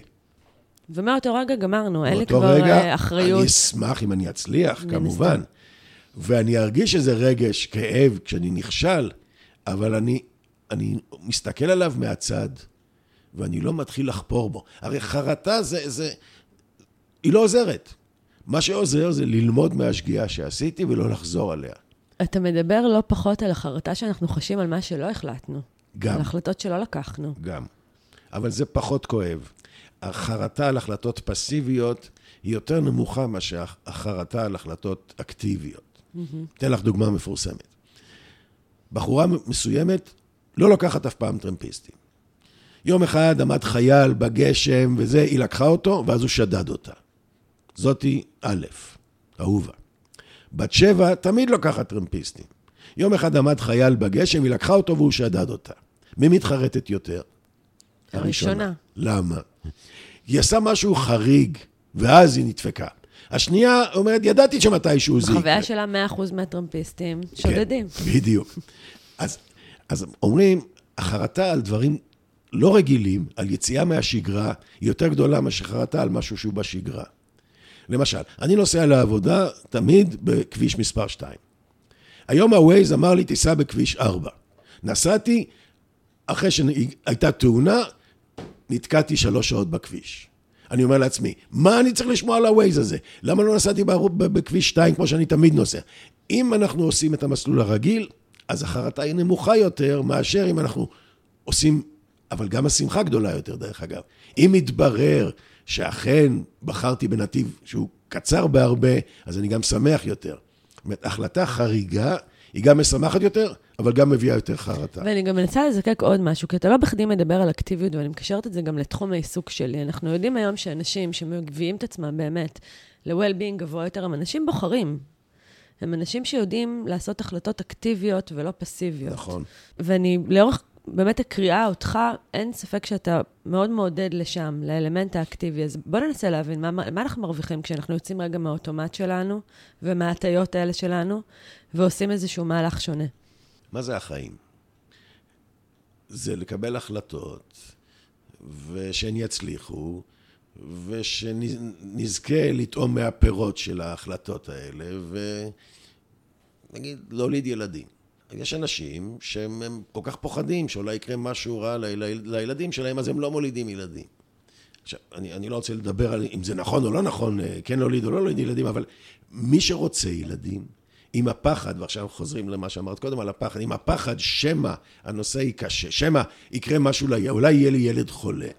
ומאותו רגע גמרנו, אין לי כבר רגע, אה, אחריות. אני אשמח אם אני אצליח, כמובן. ואני ארגיש איזה רגש, כאב, כשאני נכשל, אבל אני, אני מסתכל עליו מהצד, ואני לא מתחיל לחפור בו. הרי חרטה זה, זה... היא לא עוזרת. מה שעוזר זה ללמוד מהשגיאה שעשיתי ולא לחזור עליה. אתה מדבר לא פחות על החרטה שאנחנו חשים על מה שלא החלטנו. גם. על החלטות שלא לקחנו. גם. אבל זה פחות כואב. החרטה על החלטות פסיביות היא יותר נמוכה מאשר החרטה על החלטות אקטיביות. אתן לך דוגמה מפורסמת. בחורה מסוימת לא לוקחת אף פעם טרמפיסטים. יום אחד עמד חייל בגשם וזה, היא לקחה אותו, ואז הוא שדד אותה. זאתי א', אהובה. בת שבע תמיד לוקחת טרמפיסטים. יום אחד עמד חייל בגשם, היא לקחה אותו והוא שדד אותה. מי מתחרטת יותר? הראשונה. למה? היא עשה משהו חריג, ואז היא נדפקה. השנייה אומרת, ידעתי שמתישהו זה יקרה. החוויה שלה 100% מהטרמפיסטים שודדים. כן, בדיוק. אז, אז אומרים, החרטה על דברים לא רגילים, על יציאה מהשגרה, היא יותר גדולה מאשר חרטה על משהו שהוא בשגרה. למשל, אני נוסע לעבודה תמיד בכביש מספר 2. היום הווייז אמר לי, תיסע בכביש 4. נסעתי, אחרי שהייתה תאונה, נתקעתי שלוש שעות בכביש. אני אומר לעצמי, מה אני צריך לשמוע על הווייז הזה? למה לא נסעתי בכביש 2 כמו שאני תמיד נוסע? אם אנחנו עושים את המסלול הרגיל, אז החרטה היא נמוכה יותר מאשר אם אנחנו עושים, אבל גם השמחה גדולה יותר דרך אגב. אם יתברר שאכן בחרתי בנתיב שהוא קצר בהרבה, אז אני גם שמח יותר. זאת אומרת, החלטה חריגה היא גם משמחת יותר, אבל גם מביאה יותר חרטה. ואני גם מנסה לזקק עוד משהו, כי אתה לא בכדי מדבר על אקטיביות, ואני מקשרת את זה גם לתחום העיסוק שלי. אנחנו יודעים היום שאנשים שמביאים את עצמם באמת ל-well-being גבוה יותר, הם אנשים בוחרים. הם אנשים שיודעים לעשות החלטות אקטיביות ולא פסיביות. נכון. ואני לאורך באמת הקריאה אותך, אין ספק שאתה מאוד מעודד לשם, לאלמנט האקטיבי. אז בוא ננסה להבין מה, מה אנחנו מרוויחים כשאנחנו יוצאים רגע מהאוטומט שלנו ומההטיות האלה שלנו, ועושים איזשהו מהלך שונה. מה זה החיים? זה לקבל החלטות, ושהן יצליחו, ושנזכה לטעום מהפירות של ההחלטות האלה, ונגיד, להוליד ילדים. יש אנשים שהם כל כך פוחדים שאולי יקרה משהו רע לילדים שלהם, אז הם לא מולידים ילדים. עכשיו, אני, אני לא רוצה לדבר על אם זה נכון או לא נכון, אה, כן להוליד או לא להוליד ילדים, אבל מי שרוצה ילדים, עם הפחד, ועכשיו חוזרים למה שאמרת קודם על הפחד, עם הפחד שמא הנושא יהיה קשה, שמא יקרה משהו, אולי יהיה לי ילד חולה.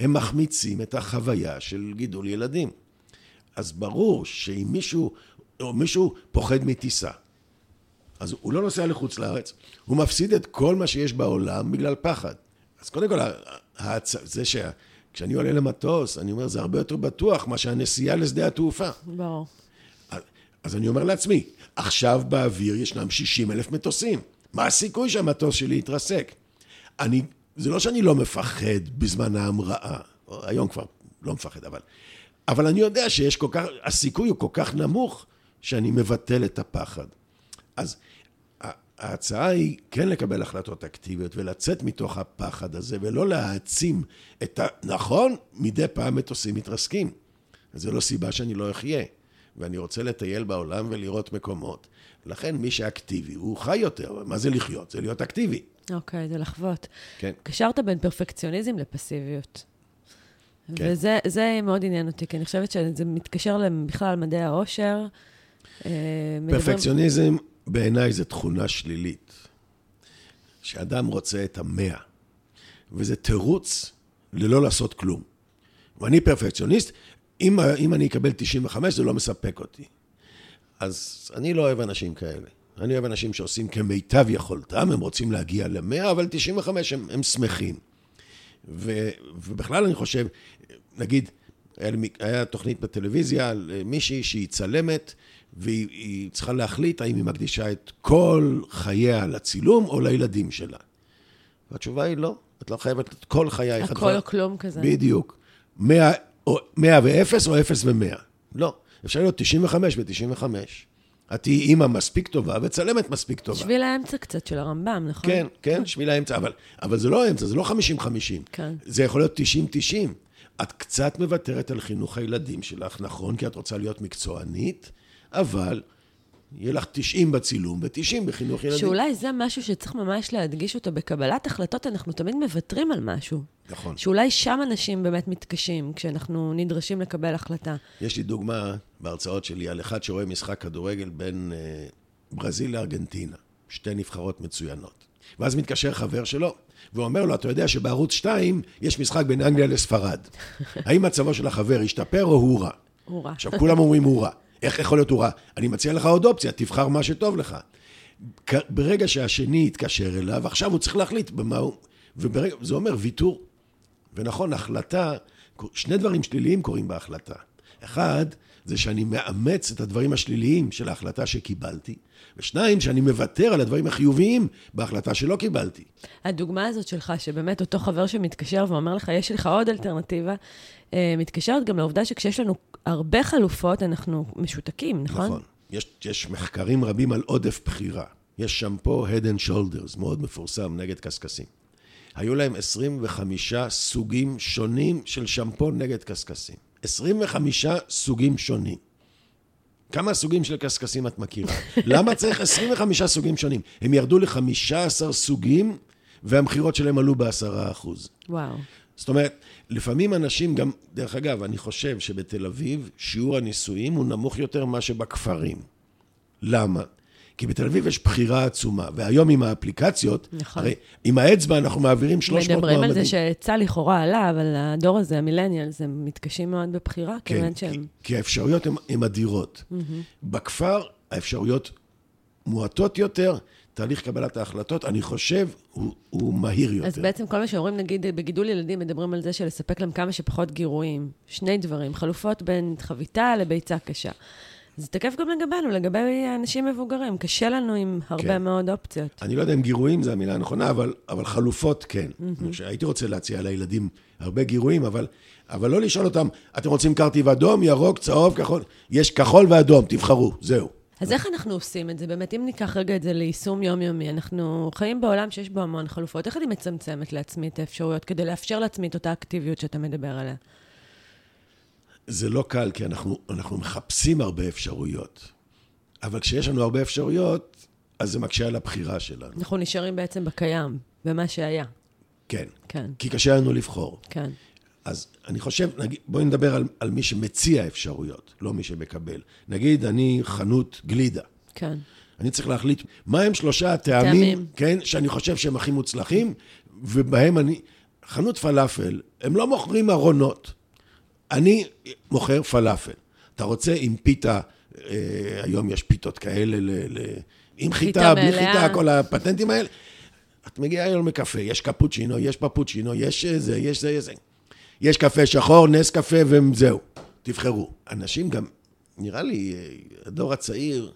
הם מחמיצים את החוויה של גידול ילדים. אז ברור שאם מישהו, או מישהו פוחד מטיסה, אז הוא לא נוסע לחוץ לארץ, הוא מפסיד את כל מה שיש בעולם בגלל פחד. אז קודם כל, הצ... זה ש... כשאני עולה למטוס, אני אומר, זה הרבה יותר בטוח מאשר הנסיעה לשדה התעופה. ברור. אז אני אומר לעצמי, עכשיו באוויר ישנם 60 אלף מטוסים. מה הסיכוי שהמטוס שלי יתרסק? אני, זה לא שאני לא מפחד בזמן ההמראה, היום כבר לא מפחד, אבל... אבל אני יודע שיש כל כך, הסיכוי הוא כל כך נמוך, שאני מבטל את הפחד. אז ההצעה היא כן לקבל החלטות אקטיביות ולצאת מתוך הפחד הזה ולא להעצים את ה... נכון, מדי פעם מטוסים מתרסקים. זו לא סיבה שאני לא אחיה. ואני רוצה לטייל בעולם ולראות מקומות. לכן מי שאקטיבי, הוא חי יותר. מה זה לחיות? זה להיות אקטיבי. אוקיי, okay, זה לחוות. כן. קשרת בין פרפקציוניזם לפסיביות. כן. וזה מאוד עניין אותי, כי אני חושבת שזה מתקשר בכלל למדעי העושר. אה, פרפקציוניזם... מדברים... בעיניי זו תכונה שלילית, שאדם רוצה את המאה, וזה תירוץ ללא לעשות כלום. ואני פרפקציוניסט, אם, אם אני אקבל 95 זה לא מספק אותי. אז אני לא אוהב אנשים כאלה. אני אוהב אנשים שעושים כמיטב יכולתם, הם רוצים להגיע ל-100, אבל 95 הם, הם שמחים. ו, ובכלל אני חושב, נגיד, היה, היה תוכנית בטלוויזיה על מישהי שהיא צלמת, והיא צריכה להחליט האם היא מקדישה את כל חייה לצילום או לילדים שלה. והתשובה היא לא, את לא חייבת את כל חייך. הכל או כלום כזה. בדיוק. 100, או, 100 ו-0 או 0 ו-100. לא, אפשר להיות 95 ו-95. את תהיי אימא מספיק טובה וצלמת מספיק טובה. שביל האמצע קצת של הרמב"ם, נכון? כן, כן, שביל האמצע, אבל, אבל זה לא האמצע, זה לא 50-50. כן. זה יכול להיות 90-90. את קצת מוותרת על חינוך הילדים שלך, נכון, כי את רוצה להיות מקצוענית, אבל יהיה לך 90 בצילום ו-90 בחינוך ילדים. שאולי זה משהו שצריך ממש להדגיש אותו. בקבלת החלטות אנחנו תמיד מוותרים על משהו. נכון. שאולי שם אנשים באמת מתקשים, כשאנחנו נדרשים לקבל החלטה. יש לי דוגמה בהרצאות שלי על אחד שרואה משחק כדורגל בין אה, ברזיל לארגנטינה. שתי נבחרות מצוינות. ואז מתקשר חבר שלו, ואומר לו, אתה יודע שבערוץ 2 יש משחק בין אנגליה לספרד. האם מצבו של החבר השתפר או הוא רע? הוא רע. עכשיו, כולם אומרים הוא רע. איך יכול להיות הוא רע? אני מציע לך עוד אופציה, תבחר מה שטוב לך. ברגע שהשני יתקשר אליו, עכשיו הוא צריך להחליט במה הוא... וזה אומר ויתור. ונכון, החלטה, שני דברים שליליים קורים בהחלטה. אחד, זה שאני מאמץ את הדברים השליליים של ההחלטה שקיבלתי, ושניים, שאני מוותר על הדברים החיוביים בהחלטה שלא קיבלתי. הדוגמה הזאת שלך, שבאמת אותו חבר שמתקשר ואומר לך, יש לך עוד אלטרנטיבה, אה, מתקשרת גם לעובדה שכשיש לנו הרבה חלופות, אנחנו משותקים, נכון? נכון. יש, יש מחקרים רבים על עודף בחירה. יש שמפו Head and Shoulders, מאוד מפורסם, נגד קשקשים. היו להם 25 סוגים שונים של שמפו נגד קשקשים. 25 סוגים שונים. כמה סוגים של קשקשים את מכירה? למה צריך 25 סוגים שונים? הם ירדו ל-15 סוגים, והמכירות שלהם עלו ב-10%. וואו. זאת אומרת, לפעמים אנשים גם, דרך אגב, אני חושב שבתל אביב שיעור הנישואים הוא נמוך יותר מאשר בכפרים. למה? כי בתל אביב יש בחירה עצומה, והיום עם האפליקציות, נכון. הרי עם האצבע אנחנו מעבירים 300 מועמדים. מדברים על זה שהיצע לכאורה עלה, אבל הדור הזה, המילניאלס, הם מתקשים מאוד בבחירה, כן, כיוון שהם... כי, כי האפשרויות הן אדירות. Mm-hmm. בכפר האפשרויות מועטות יותר, תהליך קבלת ההחלטות, אני חושב, הוא, הוא מהיר יותר. אז בעצם כל מה שאומרים, נגיד, בגידול ילדים, מדברים על זה של לספק להם כמה שפחות גירויים. שני דברים, חלופות בין חביתה לביצה קשה. זה תקף גם לגבינו, לגבי אנשים מבוגרים. קשה לנו עם הרבה כן. מאוד אופציות. אני לא יודע אם גירויים זה המילה הנכונה, אבל, אבל חלופות כן. Mm-hmm. הייתי רוצה להציע לילדים הרבה גירויים, אבל, אבל לא לשאול אותם, אתם רוצים קרטיב אדום, ירוק, צהוב, כחול? יש כחול ואדום, תבחרו, זהו. אז איך אנחנו עושים את זה? באמת, אם ניקח רגע את זה ליישום יומיומי, אנחנו חיים בעולם שיש בו המון חלופות. איך אני מצמצמת לעצמי את האפשרויות כדי לאפשר לעצמי את אותה אקטיביות שאתה מדבר עליה? זה לא קל, כי אנחנו, אנחנו מחפשים הרבה אפשרויות. אבל כשיש לנו הרבה אפשרויות, אז זה מקשה על הבחירה שלנו. אנחנו נשארים בעצם בקיים, במה שהיה. כן. כן, כי קשה לנו לבחור. כן. אז אני חושב, נגיד, בואי נדבר על, על מי שמציע אפשרויות, לא מי שמקבל. נגיד, אני חנות גלידה. כן. אני צריך להחליט מהם שלושה הטעמים, טעמים. כן, שאני חושב שהם הכי מוצלחים, ובהם אני... חנות פלאפל, הם לא מוכרים ארונות. אני מוכר פלאפל. אתה רוצה עם פיתה, אה, היום יש פיתות כאלה, ל, ל, עם חיטה, בלי מלאה. חיטה, כל הפטנטים האלה. את מגיעה היום לקפה, יש קפוצ'ינו, יש פפוצ'ינו, יש זה, יש זה, יש זה. יש קפה שחור, נס קפה וזהו. תבחרו. אנשים גם, נראה לי, אה, הדור הצעיר,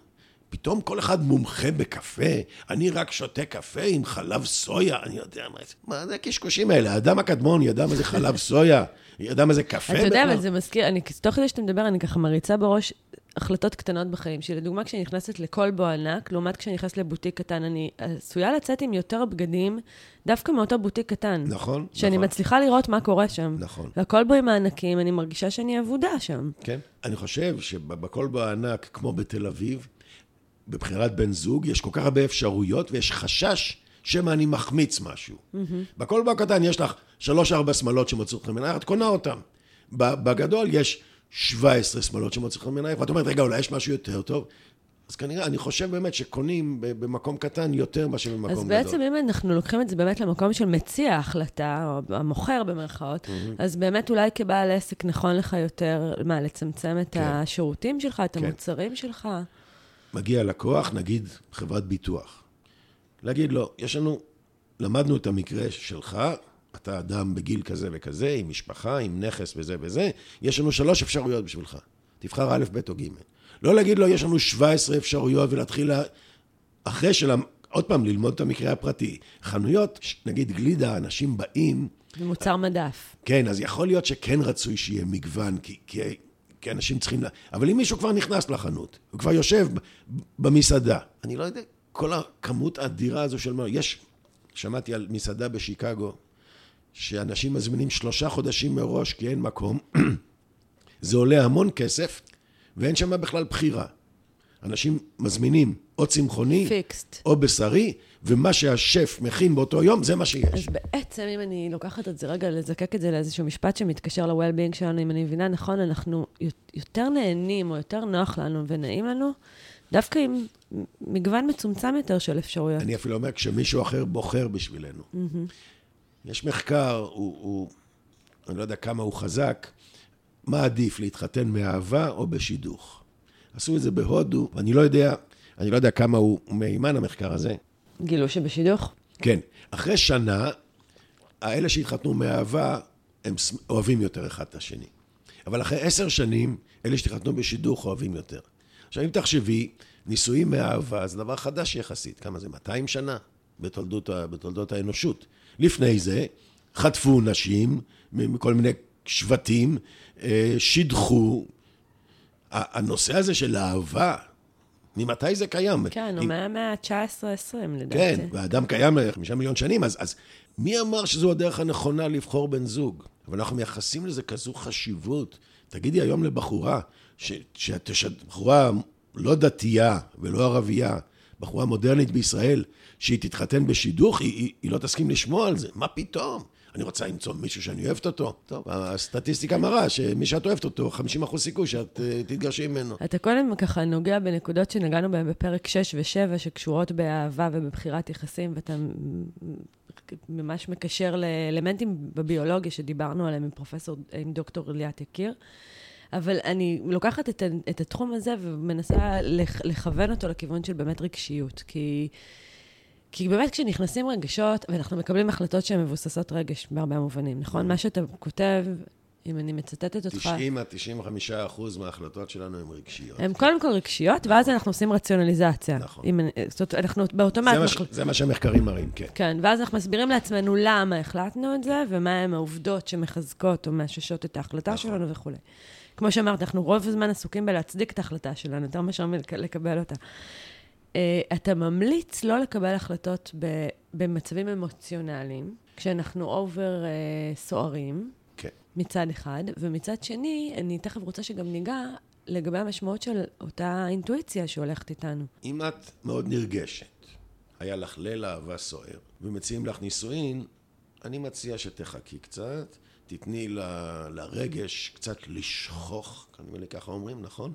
פתאום כל אחד מומחה בקפה, אני רק שותה קפה עם חלב סויה, אני יודע מה זה, מה זה הקשקושים האלה? האדם הקדמון ידע מה זה חלב סויה, ידע מה זה קפה אתה יודע. אבל זה מזכיר, אני, תוך כדי שאתה מדבר, אני ככה מריצה בראש החלטות קטנות בחיים שלי. לדוגמה, כשאני נכנסת לכלבו ענק, לעומת כשאני נכנסת לבוטיק קטן, אני עשויה לצאת עם יותר בגדים, דווקא מאותו בוטיק קטן. נכון, שאני נכון. מצליחה לראות מה קורה שם. נכון. והכלבוים הענקים, אני מרגישה שאני אבודה שם. כן. אני חושב שבכלבו הענק, כמו בתל אביב, בבחירת בן זוג, יש כל כך הרבה אפשרויות ויש חשש שמא אני מחמיץ משהו. בכלבו הקטן יש לך שלוש-ארבע שמלות שמוצאות לך מנייך, את קונה אותן. בגדול יש 17 שמלות שמוצאות לך מנייך, ואת אומרת, רגע, אולי יש משהו יותר טוב. אז כנראה, אני חושב באמת שקונים במקום קטן יותר מאשר במקום אז גדול. בעצם אם אנחנו לוקחים את זה באמת למקום של מציע ההחלטה, או המוכר במרכאות, אז באמת אולי כבעל עסק נכון לך יותר, מה, לצמצם את כן. השירותים שלך, את כן. המוצרים שלך? מגיע לקוח, נגיד חברת ביטוח. להגיד לו, יש לנו, למדנו את המקרה שלך, אתה אדם בגיל כזה וכזה, עם משפחה, עם נכס וזה וזה, יש לנו שלוש אפשרויות בשבילך. תבחר א', ב' או ג'. לא להגיד לו, יש לנו 17 אפשרויות ולהתחיל, לה... אחרי של... עוד פעם, ללמוד את המקרה הפרטי. חנויות, נגיד גלידה, אנשים באים, מוצר מדף. כן, אז יכול להיות שכן רצוי שיהיה מגוון, כי, כי, כי אנשים צריכים... לה... אבל אם מישהו כבר נכנס לחנות, הוא כבר יושב במסעדה, אני לא יודע, כל הכמות האדירה הזו של... יש, שמעתי על מסעדה בשיקגו, שאנשים מזמינים שלושה חודשים מראש כי אין מקום, זה עולה המון כסף, ואין שם בכלל בחירה. אנשים מזמינים או צמחוני, פיקסט. או בשרי, ומה שהשף מכין באותו יום, זה מה שיש. אז בעצם, אם אני לוקחת את זה רגע, לזקק את זה לאיזשהו משפט שמתקשר ל-well-being שלנו, אם אני מבינה נכון, אנחנו יותר נהנים או יותר נוח לנו ונעים לנו, דווקא עם מגוון מצומצם יותר של אפשרויות. אני אפילו אומר, כשמישהו אחר בוחר בשבילנו. יש מחקר, הוא, הוא, אני לא יודע כמה הוא חזק, מה עדיף, להתחתן מאהבה או בשידוך. עשו את זה בהודו, ואני לא יודע, אני לא יודע כמה הוא הוא מהימן המחקר הזה. גילו שבשידוך? כן, אחרי שנה, האלה שהתחתנו מאהבה, הם אוהבים יותר אחד את השני. אבל אחרי עשר שנים, אלה שהתחתנו בשידוך אוהבים יותר. עכשיו, אם תחשבי, נישואים מאהבה זה דבר חדש יחסית. כמה זה? 200 שנה בתולדות, בתולדות האנושות. לפני זה, חטפו נשים מכל מיני שבטים, אה, שידחו. הנושא הזה של אהבה, ממתי זה קיים? כן, הוא מהמאה ה-19-20 לדעתי. כן, והאדם קיים לחמישה מיליון שנים, אז, אז מי אמר שזו הדרך הנכונה לבחור בן זוג? אבל אנחנו מייחסים לזה כזו חשיבות. תגידי היום לבחורה, ש- שאת שאת בחורה לא דתייה ולא ערבייה, בחורה מודרנית בישראל, שהיא תתחתן בשידוך, היא, היא, היא לא תסכים לשמוע על זה. מה פתאום? אני רוצה למצוא מישהו שאני אוהבת אותו. טוב, הסטטיסטיקה מראה שמי שאת אוהבת אותו, 50% סיכוי שאת uh, תתגרשי ממנו. אתה קודם ככה נוגע בנקודות שנגענו בהן בפרק 6 ו-7, שקשורות באהבה ובבחירת יחסים, ואתה ממש מקשר לאלמנטים בביולוגיה שדיברנו עליהם עם פרופסור, עם דוקטור ליאת יקיר. אבל אני לוקחת את, את התחום הזה ומנסה לכ- לכוון אותו לכיוון של באמת רגשיות. כי, כי באמת כשנכנסים רגשות, ואנחנו מקבלים החלטות שהן מבוססות רגש בהרבה מובנים, נכון? מה שאתה כותב אם אני מצטטת אותך. 90 עד 95 אחוז מההחלטות שלנו הן רגשיות. הן קודם כל רגשיות, ואז אנחנו עושים רציונליזציה. נכון. אם, זאת אומרת, אנחנו באוטומט... זה מה, ש... אנחנו- זה מה שהמחקרים מראים, כן. כן, ואז אנחנו מסבירים לעצמנו למה החלטנו את זה, ומה העובדות שמחזקות או מאששות את ההחלטה נכון. שלנו וכולי. כמו שאמרת, אנחנו רוב הזמן עסוקים בלהצדיק את ההחלטה שלנו, יותר מאשר לקבל אותה. Uh, אתה ממליץ לא לקבל החלטות ב- במצבים אמוציונליים, כשאנחנו אובר uh, סוערים, כן. מצד אחד, ומצד שני, אני תכף רוצה שגם ניגע לגבי המשמעות של אותה אינטואיציה שהולכת איתנו. אם את מאוד נרגשת, היה לך ליל אהבה סוער, ומציעים לך נישואין, אני מציע שתחכי קצת, תתני ל, לרגש קצת לשכוח, כנראה לי ככה אומרים, נכון?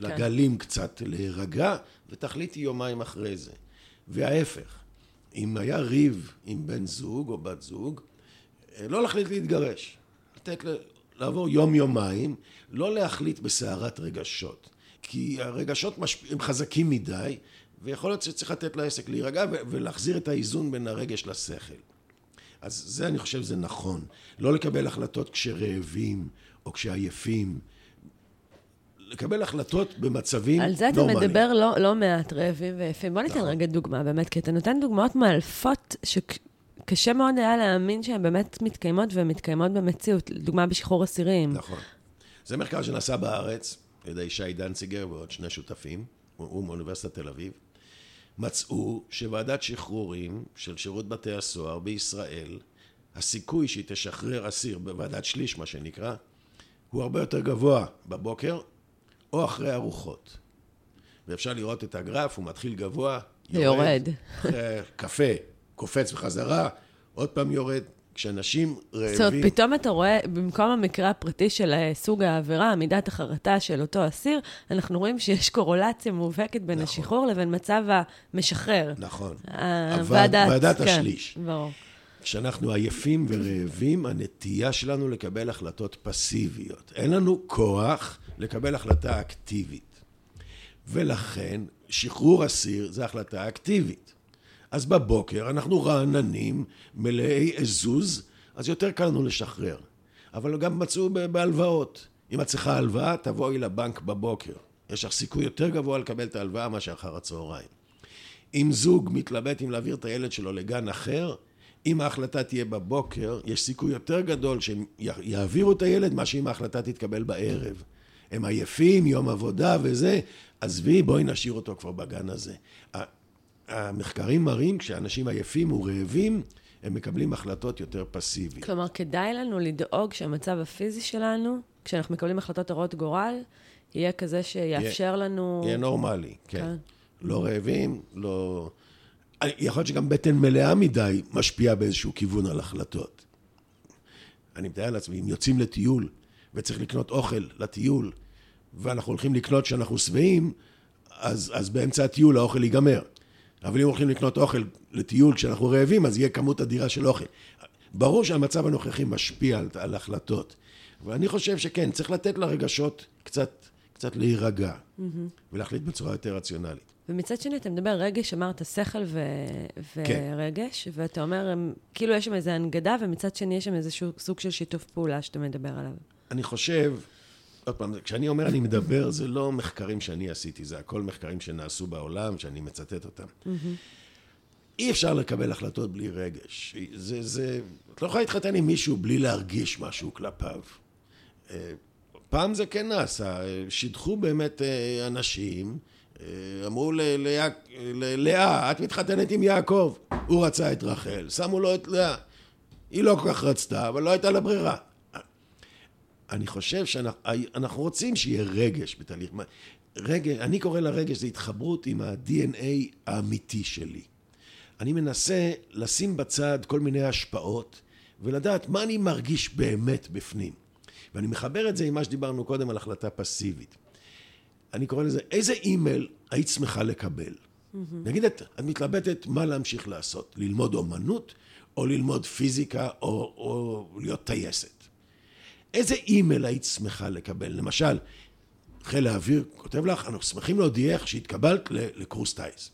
לגלים קצת להירגע, ותחליטי יומיים אחרי זה. וההפך, אם היה ריב עם בן זוג או בת זוג, אה, לא להחליט להתגרש. לתת ל- לעבור יום-יומיים, לא להחליט בסערת רגשות. כי הרגשות משפ... הם חזקים מדי, ויכול להיות שצריך לתת לעסק להירגע ולהחזיר את האיזון בין הרגש לשכל. אז זה, אני חושב, זה נכון. לא לקבל החלטות כשרעבים או כשעייפים. לקבל החלטות במצבים על זה אתה נורמליים. מדבר לא, לא מעט רעבים ויפים. בוא ניתן נכון. רגע דוגמה, באמת, כי אתה נותן דוגמאות מאלפות שקשה מאוד היה להאמין שהן באמת מתקיימות והן מתקיימות במציאות. דוגמה בשחרור אסירים. נכון. זה מחקר שנעשה בארץ על ידי שי דנציגר ועוד שני שותפים, הוא מאוניברסיטת תל אביב. מצאו שוועדת שחרורים של שירות בתי הסוהר בישראל, הסיכוי שהיא תשחרר אסיר בוועדת שליש, מה שנקרא, הוא הרבה יותר גבוה בבוקר או אחרי ארוחות. ואפשר לראות את הגרף, הוא מתחיל גבוה, ויורד. אחרי קפה, קופץ בחזרה, עוד פעם יורד. כשאנשים רעבים... זאת אומרת, פתאום אתה רואה, במקום המקרה הפרטי של אה, סוג העבירה, מידת החרטה של אותו אסיר, אנחנו רואים שיש קורולציה מובהקת בין נכון. השחרור לבין מצב המשחרר. נכון. הוועדת, ועדת כן, השליש. ברור. כשאנחנו עייפים ורעבים, הנטייה שלנו לקבל החלטות פסיביות. אין לנו כוח לקבל החלטה אקטיבית. ולכן, שחרור אסיר זה החלטה אקטיבית. אז בבוקר אנחנו רעננים, מלאי עזוז, אז יותר קל לנו לשחרר. אבל גם מצאו בהלוואות. אם את צריכה הלוואה, תבואי לבנק בבוקר. יש לך סיכוי יותר גבוה לקבל את ההלוואה מאשר אחר הצהריים. אם זוג מתלבט אם להעביר את הילד שלו לגן אחר, אם ההחלטה תהיה בבוקר, יש סיכוי יותר גדול שהם יעבירו את הילד מאשר אם ההחלטה תתקבל בערב. הם עייפים, יום עבודה וזה, עזבי, בואי נשאיר אותו כבר בגן הזה. המחקרים מראים, כשאנשים עייפים ורעבים, הם מקבלים החלטות יותר פסיביות. כלומר, כדאי לנו לדאוג שהמצב הפיזי שלנו, כשאנחנו מקבלים החלטות הרות גורל, יהיה כזה שיאפשר לנו... יהיה נורמלי, כן. כן. לא רעבים, לא... יכול להיות שגם בטן מלאה מדי משפיעה באיזשהו כיוון על החלטות. אני מתאר לעצמי, אם יוצאים לטיול וצריך לקנות אוכל לטיול, ואנחנו הולכים לקנות כשאנחנו שבעים, אז, אז באמצע הטיול האוכל ייגמר. אבל אם הולכים לקנות אוכל לטיול כשאנחנו רעבים, אז יהיה כמות אדירה של אוכל. ברור שהמצב הנוכחי משפיע על, על החלטות, אבל אני חושב שכן, צריך לתת לרגשות קצת, קצת להירגע, ולהחליט בצורה יותר רציונלית. ומצד שני, אתה מדבר רגש, אמרת שכל ו... כן. ורגש, ואתה אומר, כאילו יש שם איזו הנגדה, ומצד שני יש שם איזשהו סוג של שיתוף פעולה שאתה מדבר עליו. אני חושב, עוד פעם, כשאני אומר אני מדבר, זה לא מחקרים שאני עשיתי, זה הכל מחקרים שנעשו בעולם, שאני מצטט אותם. אי אפשר לקבל החלטות בלי רגש. זה, זה, את לא יכולה להתחתן עם מישהו בלי להרגיש משהו כלפיו. אה, פעם זה כן נעשה, אה, שידחו באמת אה, אנשים, אמרו ללאה, את מתחתנת עם יעקב, הוא רצה את רחל, שמו לו את לאה. היא לא כל כך רצתה, אבל לא הייתה לה ברירה. אני חושב שאנחנו רוצים שיהיה רגש בתהליך. רגש, אני קורא לרגש, זה התחברות עם ה-DNA האמיתי שלי. אני מנסה לשים בצד כל מיני השפעות ולדעת מה אני מרגיש באמת בפנים. ואני מחבר את זה עם מה שדיברנו קודם על החלטה פסיבית. אני קורא לזה, איזה אימייל היית שמחה לקבל? נגיד את, את מתלבטת מה להמשיך לעשות, ללמוד אומנות, או ללמוד פיזיקה, או, או להיות טייסת. איזה אימייל היית שמחה לקבל? למשל, חיל האוויר כותב לך, אנחנו שמחים להודיעך שהתקבלת לקורס טיס.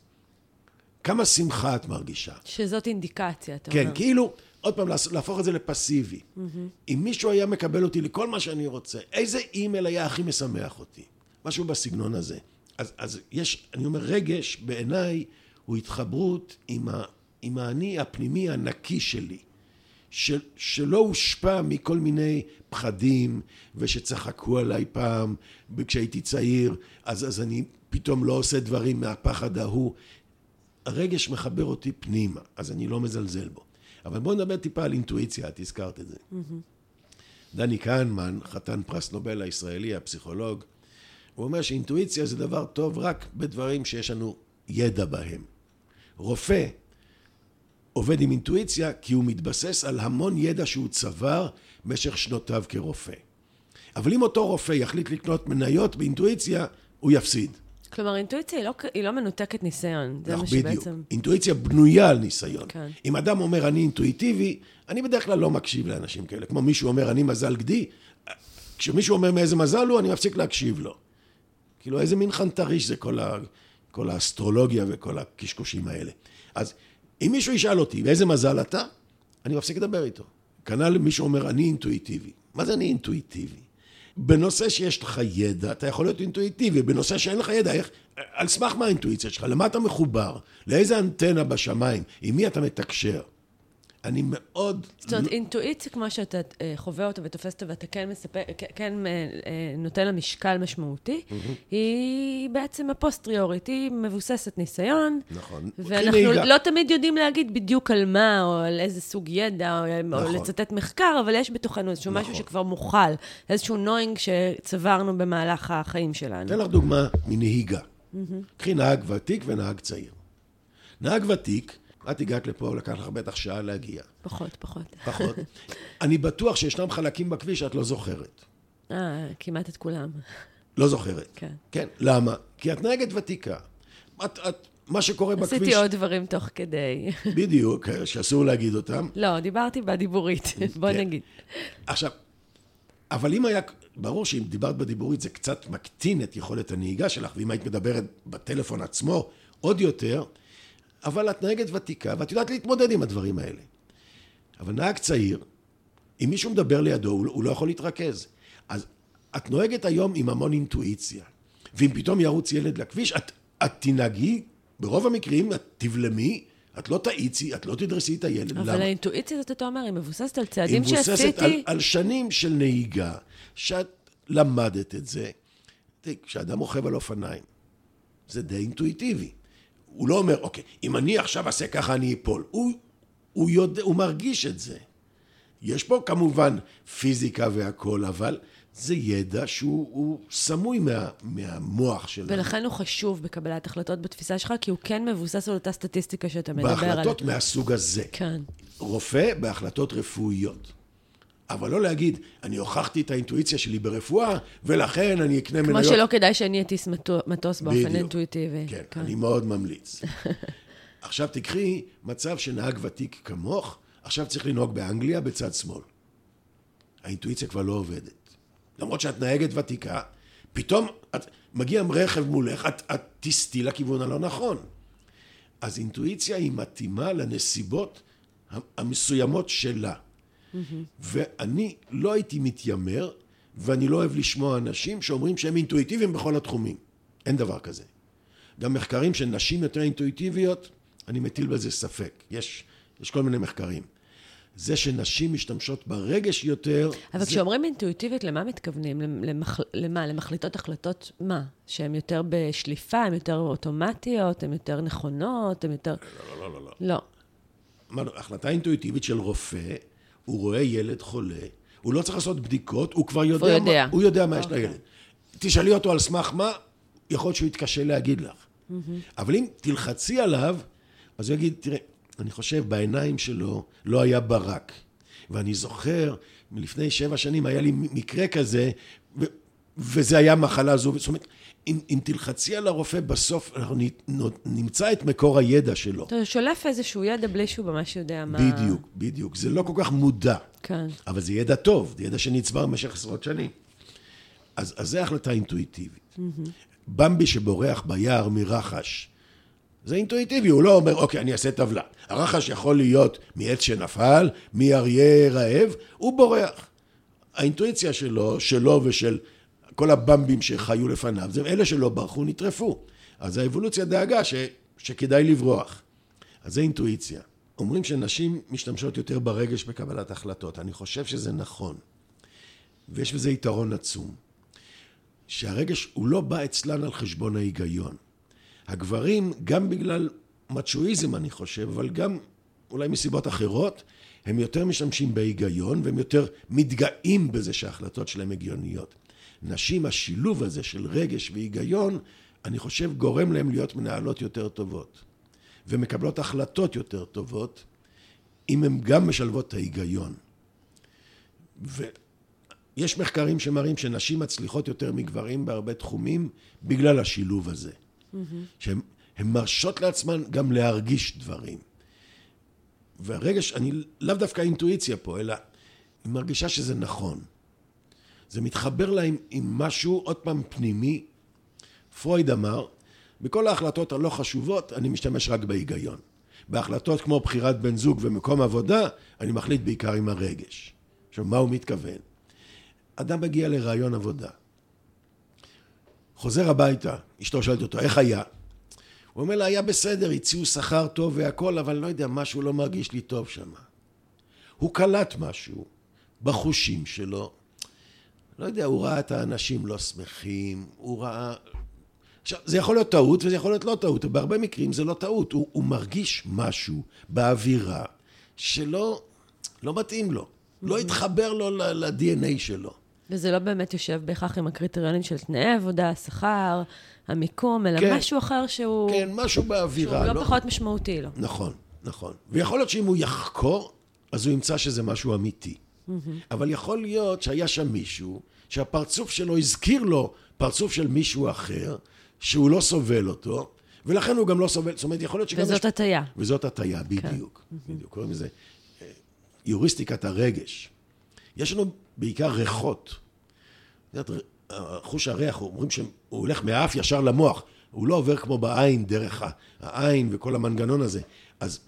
כמה שמחה את מרגישה? שזאת אינדיקציה, אתה כן, אומר. כאילו, עוד פעם, להפוך את זה לפסיבי. Mm-hmm. אם מישהו היה מקבל אותי לכל מה שאני רוצה, איזה אימייל היה הכי משמח אותי? משהו בסגנון הזה. אז, אז יש, אני אומר, רגש בעיניי הוא התחברות עם, ה, עם האני הפנימי הנקי שלי. של, שלא הושפע מכל מיני פחדים, ושצחקו עליי פעם כשהייתי צעיר, אז, אז אני פתאום לא עושה דברים מהפחד ההוא. הרגש מחבר אותי פנימה, אז אני לא מזלזל בו. אבל בואו נדבר טיפה על אינטואיציה, את הזכרת את זה. Mm-hmm. דני כהנמן, חתן פרס נובל הישראלי, הפסיכולוג, הוא אומר שאינטואיציה זה דבר טוב רק בדברים שיש לנו ידע בהם. רופא עובד עם אינטואיציה כי הוא מתבסס על המון ידע שהוא צבר במשך שנותיו כרופא. אבל אם אותו רופא יחליט לקנות מניות באינטואיציה, הוא יפסיד. כלומר, אינטואיציה היא לא, היא לא מנותקת ניסיון. זה מה שבעצם... בדיוק. אינטואיציה בנויה על ניסיון. כן. אם אדם אומר, אני אינטואיטיבי, אני בדרך כלל לא מקשיב לאנשים כאלה. כמו מישהו אומר, אני מזל גדי, כשמישהו אומר מאיזה מזל הוא, אני מפסיק להקשיב לו. כאילו, איזה מין חנטריש זה כל, ה, כל האסטרולוגיה וכל הקשקושים האלה. אז אם מישהו ישאל אותי, באיזה מזל אתה? אני מפסיק לדבר איתו. כנ"ל מישהו אומר, אני אינטואיטיבי. מה זה אני אינטואיטיבי? בנושא שיש לך ידע, אתה יכול להיות אינטואיטיבי, בנושא שאין לך ידע, איך, על סמך מה האינטואיציה שלך? למה אתה מחובר? לאיזה אנטנה בשמיים? עם מי אתה מתקשר? אני מאוד... זאת אומרת, אינטואיציה כמו שאתה אה, חווה אותה ותופס אותה ואתה כן מספר, כן אה, אה, נותן לה משקל משמעותי, היא בעצם הפוסטריורית, היא מבוססת ניסיון. נכון. ואנחנו לא תמיד יודעים להגיד בדיוק על מה, או על איזה סוג ידע, או נכון. לצטט מחקר, אבל יש בתוכנו איזשהו משהו נכון. שכבר מוכל, איזשהו knowing שצברנו במהלך החיים שלנו. אתן לך דוגמה מנהיגה. קחי נהג ותיק ונהג צעיר. נהג ותיק, את הגעת לפה, לקח לך בטח שעה להגיע. פחות, פחות. פחות. אני בטוח שישנם חלקים בכביש שאת לא זוכרת. אה, כמעט את כולם. לא זוכרת. כן. כן, למה? כי את נהגת ותיקה. את, את, מה שקורה עשיתי בכביש... עשיתי עוד דברים תוך כדי. בדיוק, שאסור להגיד אותם. לא, דיברתי בדיבורית, בוא כן. נגיד. עכשיו, אבל אם היה... ברור שאם דיברת בדיבורית זה קצת מקטין את יכולת הנהיגה שלך, ואם היית מדברת בטלפון עצמו, עוד יותר, אבל את נהגת ותיקה, ואת יודעת להתמודד עם הדברים האלה. אבל נהג צעיר, אם מישהו מדבר לידו, הוא לא יכול להתרכז. אז את נוהגת היום עם המון אינטואיציה. ואם פתאום ירוץ ילד לכביש, את, את תנהגי, ברוב המקרים את תבלמי, את לא תאיצי, את לא תדרסי את הילד. אבל למה? האינטואיציה הזאת, אתה אומר, היא מבוססת על צעדים שעשיתי... היא מבוססת על, על שנים של נהיגה, שאת למדת את זה. כשאדם רוכב על אופניים, זה די אינטואיטיבי. הוא לא אומר, אוקיי, אם אני עכשיו אעשה ככה אני אפול. הוא, הוא, יודע, הוא מרגיש את זה. יש פה כמובן פיזיקה והכול, אבל זה ידע שהוא סמוי מה, מהמוח שלנו. ולכן הוא חשוב בקבלת החלטות בתפיסה שלך, כי הוא כן מבוסס על אותה סטטיסטיקה שאתה מדבר עליה. בהחלטות על... מהסוג הזה. כן. רופא בהחלטות רפואיות. אבל לא להגיד, אני הוכחתי את האינטואיציה שלי ברפואה, ולכן אני אקנה כמו מניות... כמו שלא כדאי שאני אטיס מטוס באופן בדיוק. אינטואיטיבי. כן, כן, אני מאוד ממליץ. עכשיו תקחי מצב שנהג ותיק כמוך, עכשיו צריך לנהוג באנגליה בצד שמאל. האינטואיציה כבר לא עובדת. למרות שאת נהגת ותיקה, פתאום את, מגיע רכב מולך, את, את תסטי לכיוון הלא נכון. אז אינטואיציה היא מתאימה לנסיבות המסוימות שלה. ואני לא הייתי מתיימר, ואני לא אוהב לשמוע אנשים שאומרים שהם אינטואיטיביים בכל התחומים. אין דבר כזה. גם מחקרים של נשים יותר אינטואיטיביות, אני מטיל בזה ספק. יש, יש כל מיני מחקרים. זה שנשים משתמשות ברגש יותר... אבל זה... כשאומרים אינטואיטיבית, למה מתכוונים? למח... למה? למחליטות החלטות מה? שהן יותר בשליפה, הן יותר אוטומטיות, הן יותר נכונות, הן יותר... לא, לא, לא, לא. לא. אמרנו, החלטה אינטואיטיבית של רופא הוא רואה ילד חולה, הוא לא צריך לעשות בדיקות, הוא כבר יודע, הוא יודע, מה, הוא יודע מה יש אוקיי. לילד. תשאלי אותו על סמך מה, יכול להיות שהוא יתקשה להגיד לך. Mm-hmm. אבל אם תלחצי עליו, אז הוא יגיד, תראה, אני חושב בעיניים שלו לא היה ברק. ואני זוכר, מלפני שבע שנים היה לי מקרה כזה, ו- וזה היה מחלה זו. זאת אומרת, אם, אם תלחצי על הרופא, בסוף אנחנו נמצא את מקור הידע שלו. אתה שולף איזשהו ידע בלי שהוא ממש יודע מה... בדיוק, בדיוק. זה לא כל כך מודע. כן. אבל זה ידע טוב, זה ידע שנצבר במשך עשרות שנים. אז, אז זו החלטה אינטואיטיבית. Mm-hmm. במבי שבורח ביער מרחש, זה אינטואיטיבי, הוא לא אומר, אוקיי, אני אעשה טבלה. הרחש יכול להיות מעץ שנפל, מאריה רעב, הוא בורח. האינטואיציה שלו, שלו ושל כל הבמבים שחיו לפניו, זה אלה שלא ברחו, נטרפו. אז האבולוציה דאגה ש, שכדאי לברוח. אז זה אינטואיציה. אומרים שנשים משתמשות יותר ברגש בקבלת החלטות. אני חושב שזה נכון. ויש בזה יתרון עצום. שהרגש הוא לא בא אצלן על חשבון ההיגיון. הגברים, גם בגלל מצ'ואיזם אני חושב, אבל גם אולי מסיבות אחרות, הם יותר משתמשים בהיגיון והם יותר מתגאים בזה שההחלטות שלהם הגיוניות. נשים, השילוב הזה של רגש והיגיון, אני חושב גורם להם להיות מנהלות יותר טובות ומקבלות החלטות יותר טובות אם הן גם משלבות את ההיגיון. ויש מחקרים שמראים שנשים מצליחות יותר מגברים בהרבה תחומים בגלל השילוב הזה. Mm-hmm. שהן מרשות לעצמן גם להרגיש דברים. והרגש, אני לאו דווקא אינטואיציה פה, אלא היא מרגישה שזה נכון. זה מתחבר לה עם, משהו, עוד פעם, פנימי. פרויד אמר, בכל ההחלטות הלא חשובות, אני משתמש רק בהיגיון. בהחלטות כמו בחירת בן זוג ומקום עבודה, אני מחליט בעיקר עם הרגש. עכשיו, מה הוא מתכוון? אדם מגיע לרעיון עבודה. חוזר הביתה, אשתו שואלת אותו, איך היה? הוא אומר לה, היה בסדר, הציעו שכר טוב והכל, אבל לא יודע, משהו לא מרגיש לי טוב שם. הוא קלט משהו בחושים שלו. לא יודע, הוא ראה את האנשים לא שמחים, הוא ראה... עכשיו, זה יכול להיות טעות וזה יכול להיות לא טעות, ובהרבה מקרים זה לא טעות. הוא, הוא מרגיש משהו באווירה שלא לא מתאים לו, לא התחבר לו ל-DNA שלו. וזה לא באמת יושב בהכרח עם הקריטריונים של תנאי עבודה, שכר, המיקום, אלא כן, משהו אחר שהוא... כן, משהו באווירה. שהוא לא, לא פחות משמעותי לו. נכון, נכון. ויכול להיות שאם הוא יחקור, אז הוא ימצא שזה משהו אמיתי. אבל יכול להיות שהיה שם מישהו, שהפרצוף שלו הזכיר לו פרצוף של מישהו אחר, שהוא לא סובל אותו, ולכן הוא גם לא סובל, זאת אומרת, יכול להיות שגם... וזאת יש... הטיה. וזאת הטיה, בדיוק. כן. בדיוק, קוראים לזה אה, יוריסטיקת הרגש. יש לנו בעיקר ריחות. חוש הריח, אומרים שהוא הולך מהאף ישר למוח, הוא לא עובר כמו בעין, דרך העין וכל המנגנון הזה. אז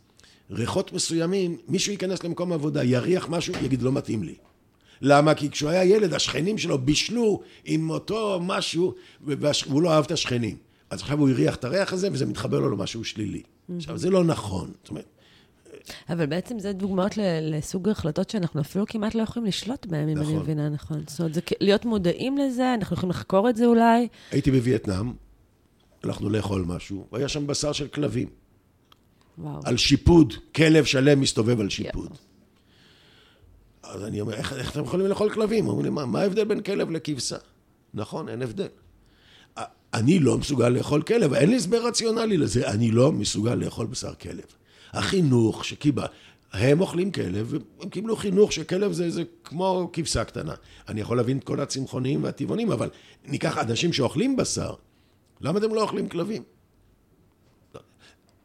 ריחות מסוימים, מישהו ייכנס למקום עבודה, יריח משהו, יגיד לא מתאים לי. למה? כי כשהוא היה ילד, השכנים שלו בישלו עם אותו משהו, והוא לא אהב את השכנים. אז עכשיו הוא הריח את הריח הזה, וזה מתחבר לו למשהו שלילי. עכשיו, זה לא נכון. זאת אומרת, אבל בעצם זה דוגמאות לסוג החלטות שאנחנו אפילו כמעט לא יכולים לשלוט בהן, אם נכון. אני מבינה נכון. זאת אומרת, זה להיות מודעים לזה, אנחנו יכולים לחקור את זה אולי. הייתי בווייטנאם, הלכנו לאכול משהו, והיה שם בשר של כלבים. וואו. על שיפוד, כלב שלם מסתובב על שיפוד. Yeah. אז אני אומר, איך, איך אתם יכולים לאכול כלבים? אומרים לי, מה, מה ההבדל בין כלב לכבשה? נכון, אין הבדל. אני לא מסוגל לאכול כלב, אין לי הסבר רציונלי לזה, אני לא מסוגל לאכול בשר כלב. החינוך שקיבל, הם אוכלים כלב, הם קיבלו חינוך שכלב זה, זה כמו כבשה קטנה. אני יכול להבין את כל הצמחונים והטבעונים, אבל ניקח אנשים שאוכלים בשר, למה אתם לא אוכלים כלבים?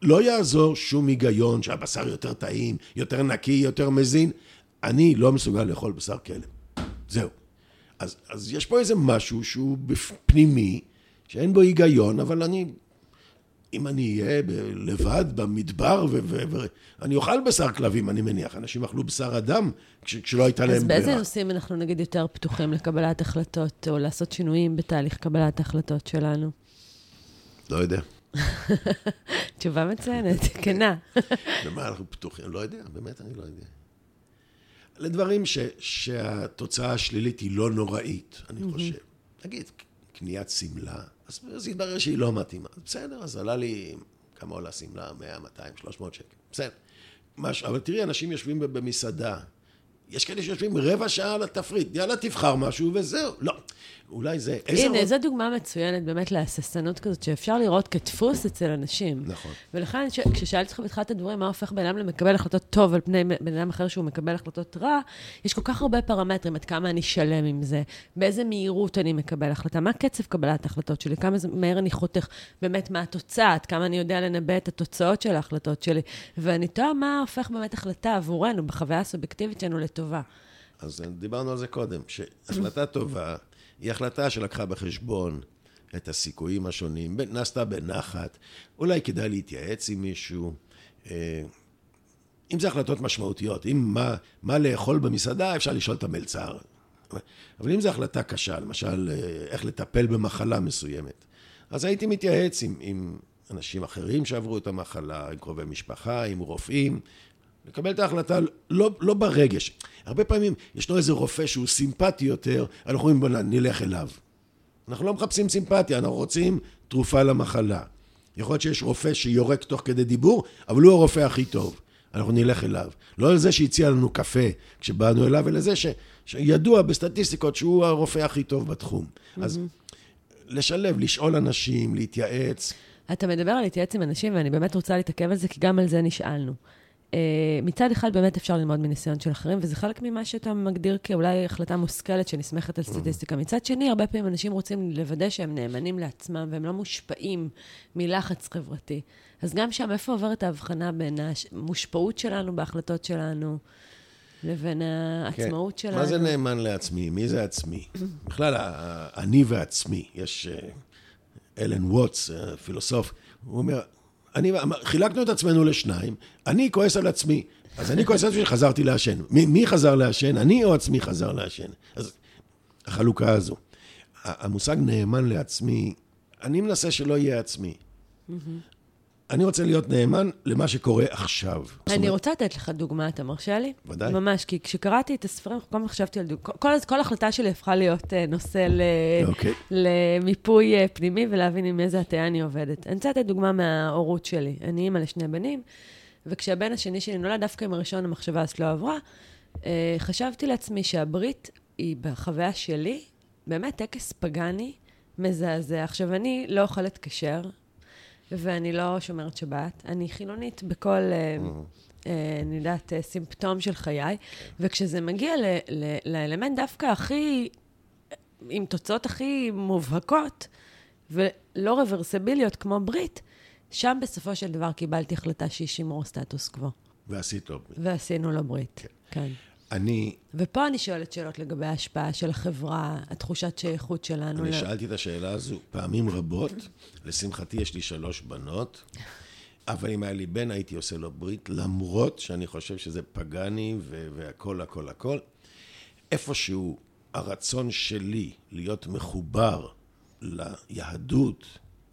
לא יעזור שום היגיון שהבשר יותר טעים, יותר נקי, יותר מזין. אני לא מסוגל לאכול בשר כלב. זהו. אז, אז יש פה איזה משהו שהוא פנימי, שאין בו היגיון, אבל אני אם אני אהיה לבד במדבר, ואני אוכל בשר כלבים, אני מניח. אנשים אכלו בשר אדם כש, כשלא הייתה להם ברירה. אז באיזה נושאים אנחנו נגיד יותר פתוחים לקבלת החלטות, או לעשות שינויים בתהליך קבלת ההחלטות שלנו? לא יודע. תשובה מצוינת, כנה. למה אנחנו פתוחים? לא יודע, באמת אני לא יודע. לדברים ש, שהתוצאה השלילית היא לא נוראית, אני חושב. נגיד, קניית שמלה. אז זה התברר שהיא לא מתאימה. בסדר, אז עלה לי, כמה עולה שמלה? 100, 200, 300 שקל. בסדר. מש, אבל תראי, אנשים יושבים במסעדה. יש כאלה שיושבים רבע שעה על התפריט. יאללה, תבחר משהו וזהו. לא. אולי זה... הנה. זו דוגמה מצוינת באמת להססנות כזאת, שאפשר לראות כדפוס אצל אנשים. נכון. ולכן, ש... כששאלתי אותך בתחילת הדברים, מה הופך בן אדם למקבל החלטות טוב על פני בן אדם אחר שהוא מקבל החלטות רע, יש כל כך הרבה פרמטרים, עד כמה אני שלם עם זה, באיזה מהירות אני מקבל החלטה, מה קצב קבלת ההחלטות שלי, כמה מהר אני חותך, באמת מה התוצאה, עד כמה אני יודע לנבא את התוצאות של ההחלטות שלי. ואני תוהה מה הופך באמת החלטה עבורנו, בחוויה הסובייקטיבית שלנו, לטובה. אז דיברנו על זה קודם, שהחלטה טובה היא החלטה שלקחה בחשבון את הסיכויים השונים, נעשתה בנחת, אולי כדאי להתייעץ עם מישהו. אה, אם זה החלטות משמעותיות, אם מה, מה לאכול במסעדה, אפשר לשאול את המלצר. אבל אם זו החלטה קשה, למשל, אה, איך לטפל במחלה מסוימת, אז הייתי מתייעץ עם, עם אנשים אחרים שעברו את המחלה, עם קרובי משפחה, עם רופאים, לקבל את ההחלטה לא, לא ברגש. הרבה פעמים ישנו איזה רופא שהוא סימפטי יותר, אנחנו אומרים בוא נלך אליו. אנחנו לא מחפשים סימפתיה, אנחנו רוצים תרופה למחלה. יכול להיות שיש רופא שיורק תוך כדי דיבור, אבל הוא הרופא הכי טוב. אנחנו נלך אליו. לא לזה שהציע לנו קפה כשבאנו אליו, אלא זה ש, שידוע בסטטיסטיקות שהוא הרופא הכי טוב בתחום. Mm-hmm. אז לשלב, לשאול אנשים, להתייעץ. אתה מדבר על להתייעץ עם אנשים, ואני באמת רוצה להתעכב על זה, כי גם על זה נשאלנו. Uh, מצד אחד, באמת אפשר ללמוד מניסיון של אחרים, וזה חלק ממה שאתה מגדיר כאולי החלטה מושכלת שנסמכת על סטטיסטיקה. מצד שני, הרבה פעמים אנשים רוצים לוודא שהם נאמנים לעצמם, והם לא מושפעים מלחץ חברתי. אז גם שם, איפה עוברת ההבחנה בין המושפעות שלנו בהחלטות שלנו, לבין העצמאות כן. שלנו? מה זה נאמן לעצמי? מי זה עצמי? בכלל, אני ועצמי. יש אה, אלן ווטס, אה, פילוסוף, הוא אומר, אני, חילקנו את עצמנו לשניים, אני כועס על עצמי. אז אני כועס על עצמי שחזרתי לעשן. מי, מי חזר לעשן? אני או עצמי חזר לעשן? אז החלוקה הזו. המושג נאמן לעצמי, אני מנסה שלא יהיה עצמי. אני רוצה להיות נאמן למה שקורה עכשיו. אני אומרת... רוצה לתת לך דוגמה, אתה מרשה לי? ודאי. ממש, כי כשקראתי את הספרים, כל הזמן חשבתי על דוגמה. כל, כל החלטה שלי הפכה להיות uh, נושא ל... אוקיי. למיפוי uh, פנימי ולהבין עם איזה הטיה אני עובדת. אני רוצה לתת דוגמה מההורות שלי. אני אימא לשני בנים, וכשהבן השני שלי נולד, דווקא עם הראשון המחשבה הזאת לא עברה, uh, חשבתי לעצמי שהברית היא בחוויה שלי, באמת טקס פגאני מזעזע. עכשיו, אני לא אוכלת כשר, ואני לא שומרת שבת. אני חילונית בכל, אה, mm-hmm. אה, אני יודעת, אה, סימפטום של חיי. וכשזה מגיע ל, ל, לאלמנט דווקא הכי, עם תוצאות הכי מובהקות, ולא רוורסביליות כמו ברית, שם בסופו של דבר קיבלתי החלטה שהיא שימור סטטוס קוו. ועשית לו ברית. ועשינו לו ברית, כן. כן. אני... ופה אני שואלת שאלות לגבי ההשפעה של החברה, התחושת שייכות שלנו. אני ל... שאלתי את השאלה הזו פעמים רבות. לשמחתי יש לי שלוש בנות, אבל אם היה לי בן הייתי עושה לו ברית, למרות שאני חושב שזה פגאני והכל, הכל, הכל. איפשהו הרצון שלי להיות מחובר ליהדות,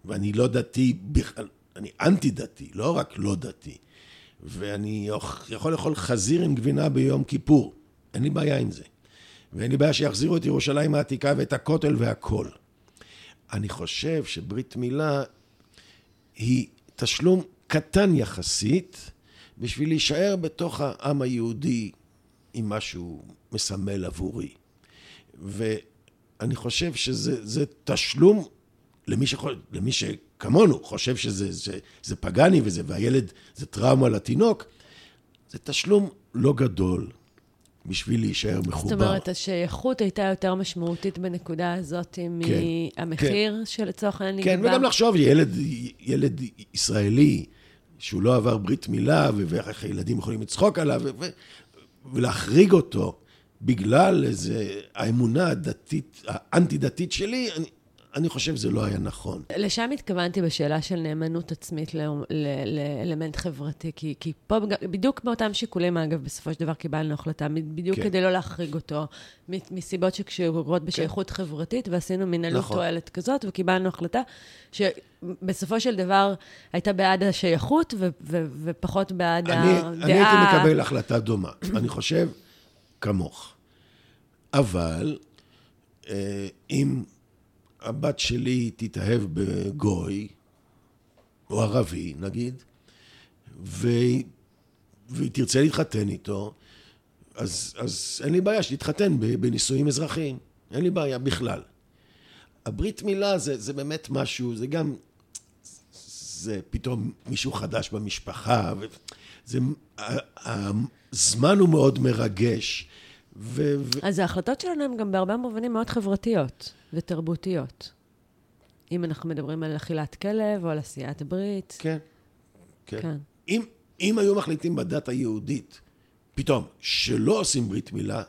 ואני לא דתי בכלל, אני אנטי דתי, לא רק לא דתי. ואני יכול לאכול חזיר עם גבינה ביום כיפור. אין לי בעיה עם זה. ואין לי בעיה שיחזירו את ירושלים העתיקה ואת הכותל והכול. אני חושב שברית מילה היא תשלום קטן יחסית בשביל להישאר בתוך העם היהודי עם משהו מסמל עבורי. ואני חושב שזה תשלום למי, שחול, למי שכמונו חושב שזה זה, זה פגאני וזה, והילד זה טראומה לתינוק, זה תשלום לא גדול בשביל להישאר מחובר. זאת אומרת, השייכות הייתה יותר משמעותית בנקודה הזאת כן, מהמחיר כן. שלצורך העניין כן, נקבע. כן, וגם לחשוב, ילד, ילד ישראלי, שהוא לא עבר ברית מילה, ואיך הילדים יכולים לצחוק עליו, ו- ולהחריג אותו בגלל איזה האמונה הדתית, האנטי-דתית שלי, אני, אני חושב שזה לא היה נכון. לשם התכוונתי בשאלה של נאמנות עצמית לאלמנט חברתי, כי, כי פה בדיוק באותם שיקולים, אגב, בסופו של דבר קיבלנו החלטה, בדיוק כן. כדי לא להחריג אותו, מסיבות שקשורות בשייכות כן. חברתית, ועשינו מין עלות נכון. תועלת כזאת, וקיבלנו החלטה שבסופו של דבר הייתה בעד השייכות ו- ו- ופחות בעד אני, הדעה... אני הייתי מקבל החלטה דומה. אני חושב כמוך. אבל אה, אם... הבת שלי תתאהב בגוי, או ערבי נגיד, והיא, והיא תרצה להתחתן איתו, אז, אז אין לי בעיה שתתחתן בנישואים אזרחיים, אין לי בעיה בכלל. הברית מילה זה, זה באמת משהו, זה גם, זה פתאום מישהו חדש במשפחה, זה, הזמן הוא מאוד מרגש. ו... אז ההחלטות שלנו הן גם בהרבה מובנים מאוד חברתיות ותרבותיות. אם אנחנו מדברים על אכילת כלב או על עשיית ברית. כן, כן. כן. אם, אם היו מחליטים בדת היהודית, פתאום, שלא עושים ברית מילה,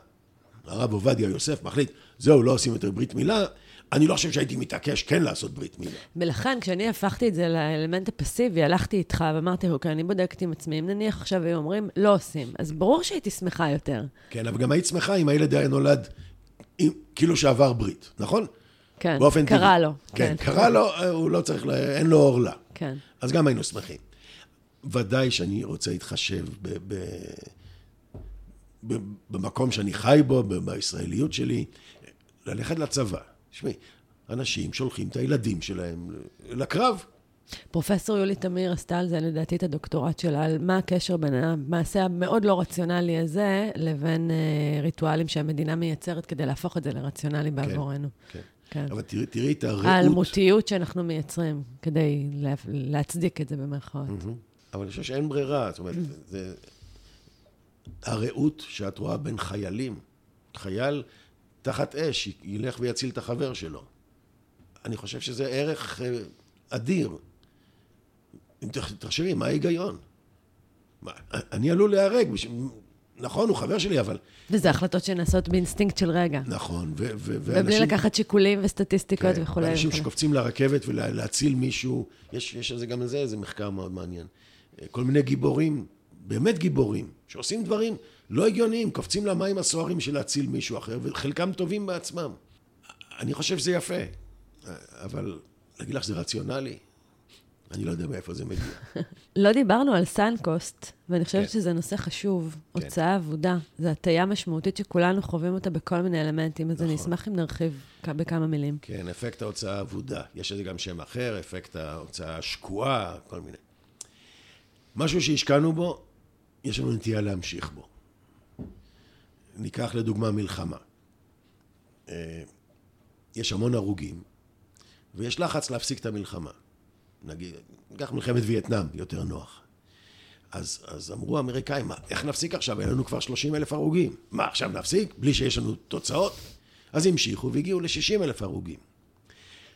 הרב עובדיה יוסף מחליט, זהו, לא עושים יותר ברית מילה, אני לא חושב שהייתי מתעקש כן לעשות ברית מילה. ולכן, כשאני הפכתי את זה לאלמנט הפסיבי, הלכתי איתך ואמרתי, אוקיי, אני בודקת עם עצמי, אם נניח עכשיו היו אומרים, לא עושים, אז ברור שהייתי שמחה יותר. כן, אבל גם היית שמחה אם הילד היה נולד עם, כאילו שעבר ברית, נכון? כן, באופן קרה טבעי. לו. כן, קרה לו, הוא לא צריך, ל- אין לו עורלה. כן. אז גם היינו שמחים. ודאי שאני רוצה להתחשב ב- ב- ב- במקום שאני חי בו, בישראליות שלי, ללכת לצבא. תשמעי, אנשים שולחים את הילדים שלהם לקרב. פרופסור יולי תמיר עשתה על זה, לדעתי, את הדוקטורט שלה, על מה הקשר בין המעשה המאוד לא רציונלי הזה, לבין אה, ריטואלים שהמדינה מייצרת כדי להפוך את זה לרציונלי בעבורנו. כן. כן. אבל תראי, תראי את הרעות. האלמותיות שאנחנו מייצרים כדי לה, להצדיק את זה במרכאות. מהמם. אבל אני חושב שאין ברירה, זאת אומרת, זה... הרעות שאת רואה בין חיילים, חייל תחת אש, ילך ויציל את החבר שלו. אני חושב שזה ערך אה, אדיר. תחשבי, מה ההיגיון? מה, אני עלול להיהרג, נכון, הוא חבר שלי, אבל... וזה החלטות שנעשות באינסטינקט של רגע. נכון, ו- ו- ובלי לקחת שיקולים וסטטיסטיקות כן, וכולי. אנשים וכולי. שקופצים לרכבת ולהציל מישהו, יש, יש על זה גם על זה איזה מחקר מאוד מעניין. כל מיני גיבורים, באמת גיבורים, שעושים דברים לא הגיוניים, קופצים למים הסוערים בשביל להציל מישהו אחר, וחלקם טובים בעצמם. אני חושב שזה יפה, אבל להגיד לך שזה רציונלי? אני לא יודע מאיפה זה מגיע. לא דיברנו על sunk cost, ואני חושבת כן. שזה נושא חשוב. כן. הוצאה אבודה. זו הטיה משמעותית שכולנו חווים אותה בכל מיני אלמנטים, אז אני נכון. אשמח אם נרחיב בכמה מילים. כן, אפקט ההוצאה האבודה. יש לזה גם שם אחר, אפקט ההוצאה השקועה, כל מיני. משהו שהשקענו בו, יש לנו נטייה להמשיך בו. ניקח לדוגמה מלחמה. אה, יש המון הרוגים, ויש לחץ להפסיק את המלחמה. נגיד, ניקח מלחמת וייטנאם, יותר נוח. אז, אז אמרו האמריקאים, מה, איך נפסיק עכשיו? אין לנו כבר 30 אלף הרוגים. מה, עכשיו נפסיק? בלי שיש לנו תוצאות? אז המשיכו והגיעו ל-60 אלף הרוגים.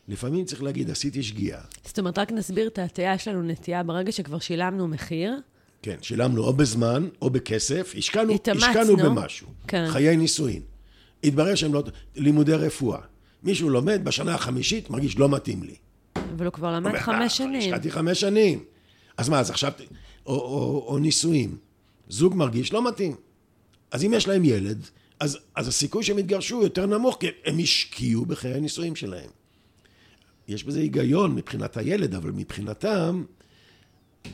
לפעמים צריך להגיד, עשיתי שגיאה. זאת אומרת, רק נסביר את ההטיה, יש לנו נטייה ברגע שכבר שילמנו מחיר, כן, שילמנו או בזמן או בכסף, השקענו, התאמצנו. השקענו במשהו. כן. חיי נישואין. התברר שהם לא... לימודי רפואה. מישהו לומד בשנה החמישית, מרגיש לא מתאים לי. אבל הוא כבר למד אומר, "מה, חמש שנים. השקעתי חמש שנים. אז מה, אז עכשיו... או, או, או נישואים. זוג מרגיש לא מתאים. אז אם יש להם ילד, אז, אז הסיכוי שהם יתגרשו יותר נמוך, כי הם השקיעו בחיי הנישואים שלהם. יש בזה היגיון מבחינת הילד, אבל מבחינתם,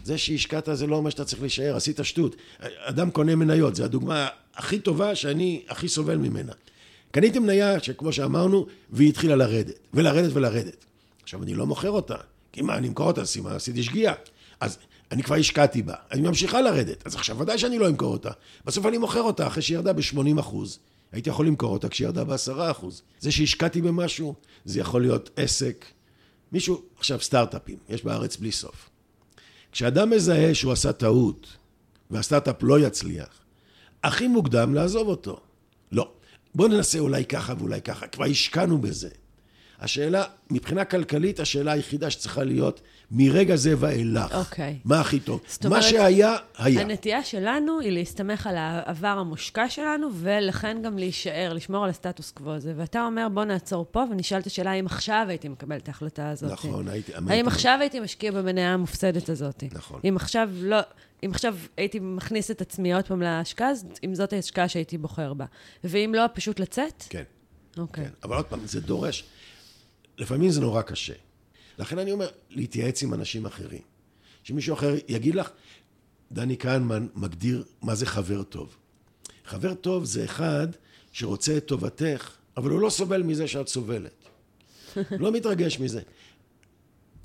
זה שהשקעת זה לא אומר שאתה צריך להישאר, עשית שטות. אדם קונה מניות, זו הדוגמה הכי טובה שאני הכי סובל ממנה. קניתי מניה שכמו שאמרנו, והיא התחילה לרדת, ולרדת ולרדת. עכשיו, אני לא מוכר אותה, כי מה, אני אמכור אותה, סימן, עשיתי שגיאה. אז אני כבר השקעתי בה, אני ממשיכה לרדת, אז עכשיו ודאי שאני לא אמכור אותה. בסוף אני מוכר אותה אחרי שהיא ירדה ב-80 אחוז. הייתי יכול למכור אותה כשהיא ירדה ב-10 אחוז. זה שהשקעתי במשהו, זה יכול להיות עסק. מישהו, עכשיו סטארט-אפים, יש בארץ בלי סוף. כשאדם מזהה שהוא עשה טעות, והסטארט-אפ לא יצליח, הכי מוקדם לעזוב אותו. לא. בואו ננסה אולי ככה ואולי ככה, כבר השקענו בזה. השאלה, מבחינה כלכלית, השאלה היחידה שצריכה להיות, מרגע זה ואילך, אוקיי. מה הכי טוב? זאת מה אומרת, שהיה, היה. הנטייה שלנו היא להסתמך על העבר המושקע שלנו, ולכן גם להישאר, לשמור על הסטטוס קוו הזה. ואתה אומר, בוא נעצור פה ונשאל את השאלה האם עכשיו הייתי מקבל את ההחלטה הזאת. נכון, הייתי... האם עכשיו הייתי משקיע במניה המופסדת הזאת? נכון. אם עכשיו לא... אם עכשיו הייתי מכניס את עצמי עוד פעם להשקעה, אז אם זאת ההשקעה שהייתי בוחר בה. ואם לא, פשוט לצאת? כן. אוקיי. כן, אבל עוד פעם, זה דורש, לפעמים זה נורא קשה. לכן אני אומר, להתייעץ עם אנשים אחרים. שמישהו אחר יגיד לך, דני כהנמן מגדיר מה זה חבר טוב. חבר טוב זה אחד שרוצה את טובתך, אבל הוא לא סובל מזה שאת סובלת. לא מתרגש מזה.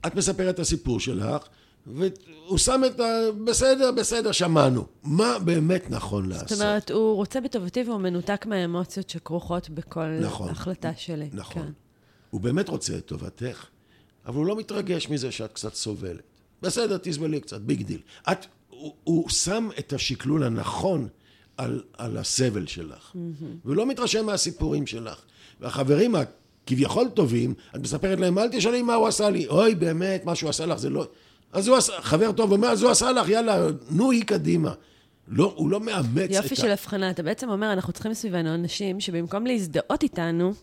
את מספרת את הסיפור שלך, והוא שם את ה... בסדר, בסדר, שמענו. מה באמת נכון לעשות? זאת אומרת, הוא רוצה בטובתי והוא מנותק מהאמוציות שכרוכות בכל נכון. החלטה שלי. נכון. כן. הוא באמת רוצה את טובתך, אבל הוא לא מתרגש מזה שאת קצת סובלת. בסדר, תסבלי קצת, big deal. את, הוא, הוא שם את השקלול הנכון על, על הסבל שלך, mm-hmm. ולא מתרשם מהסיפורים שלך. והחברים הכביכול טובים, את מספרת להם, אל תשאלי מה הוא עשה לי. אוי, באמת, מה שהוא עשה לך זה לא... אז הוא עשה, חבר טוב אומר, אז הוא עשה לך, יאללה, נו יאללה קדימה. לא, הוא לא מאמץ יופי את של הבחנה. אתה בעצם אומר, אנחנו צריכים סביבנו אנשים שבמקום להזדהות איתנו,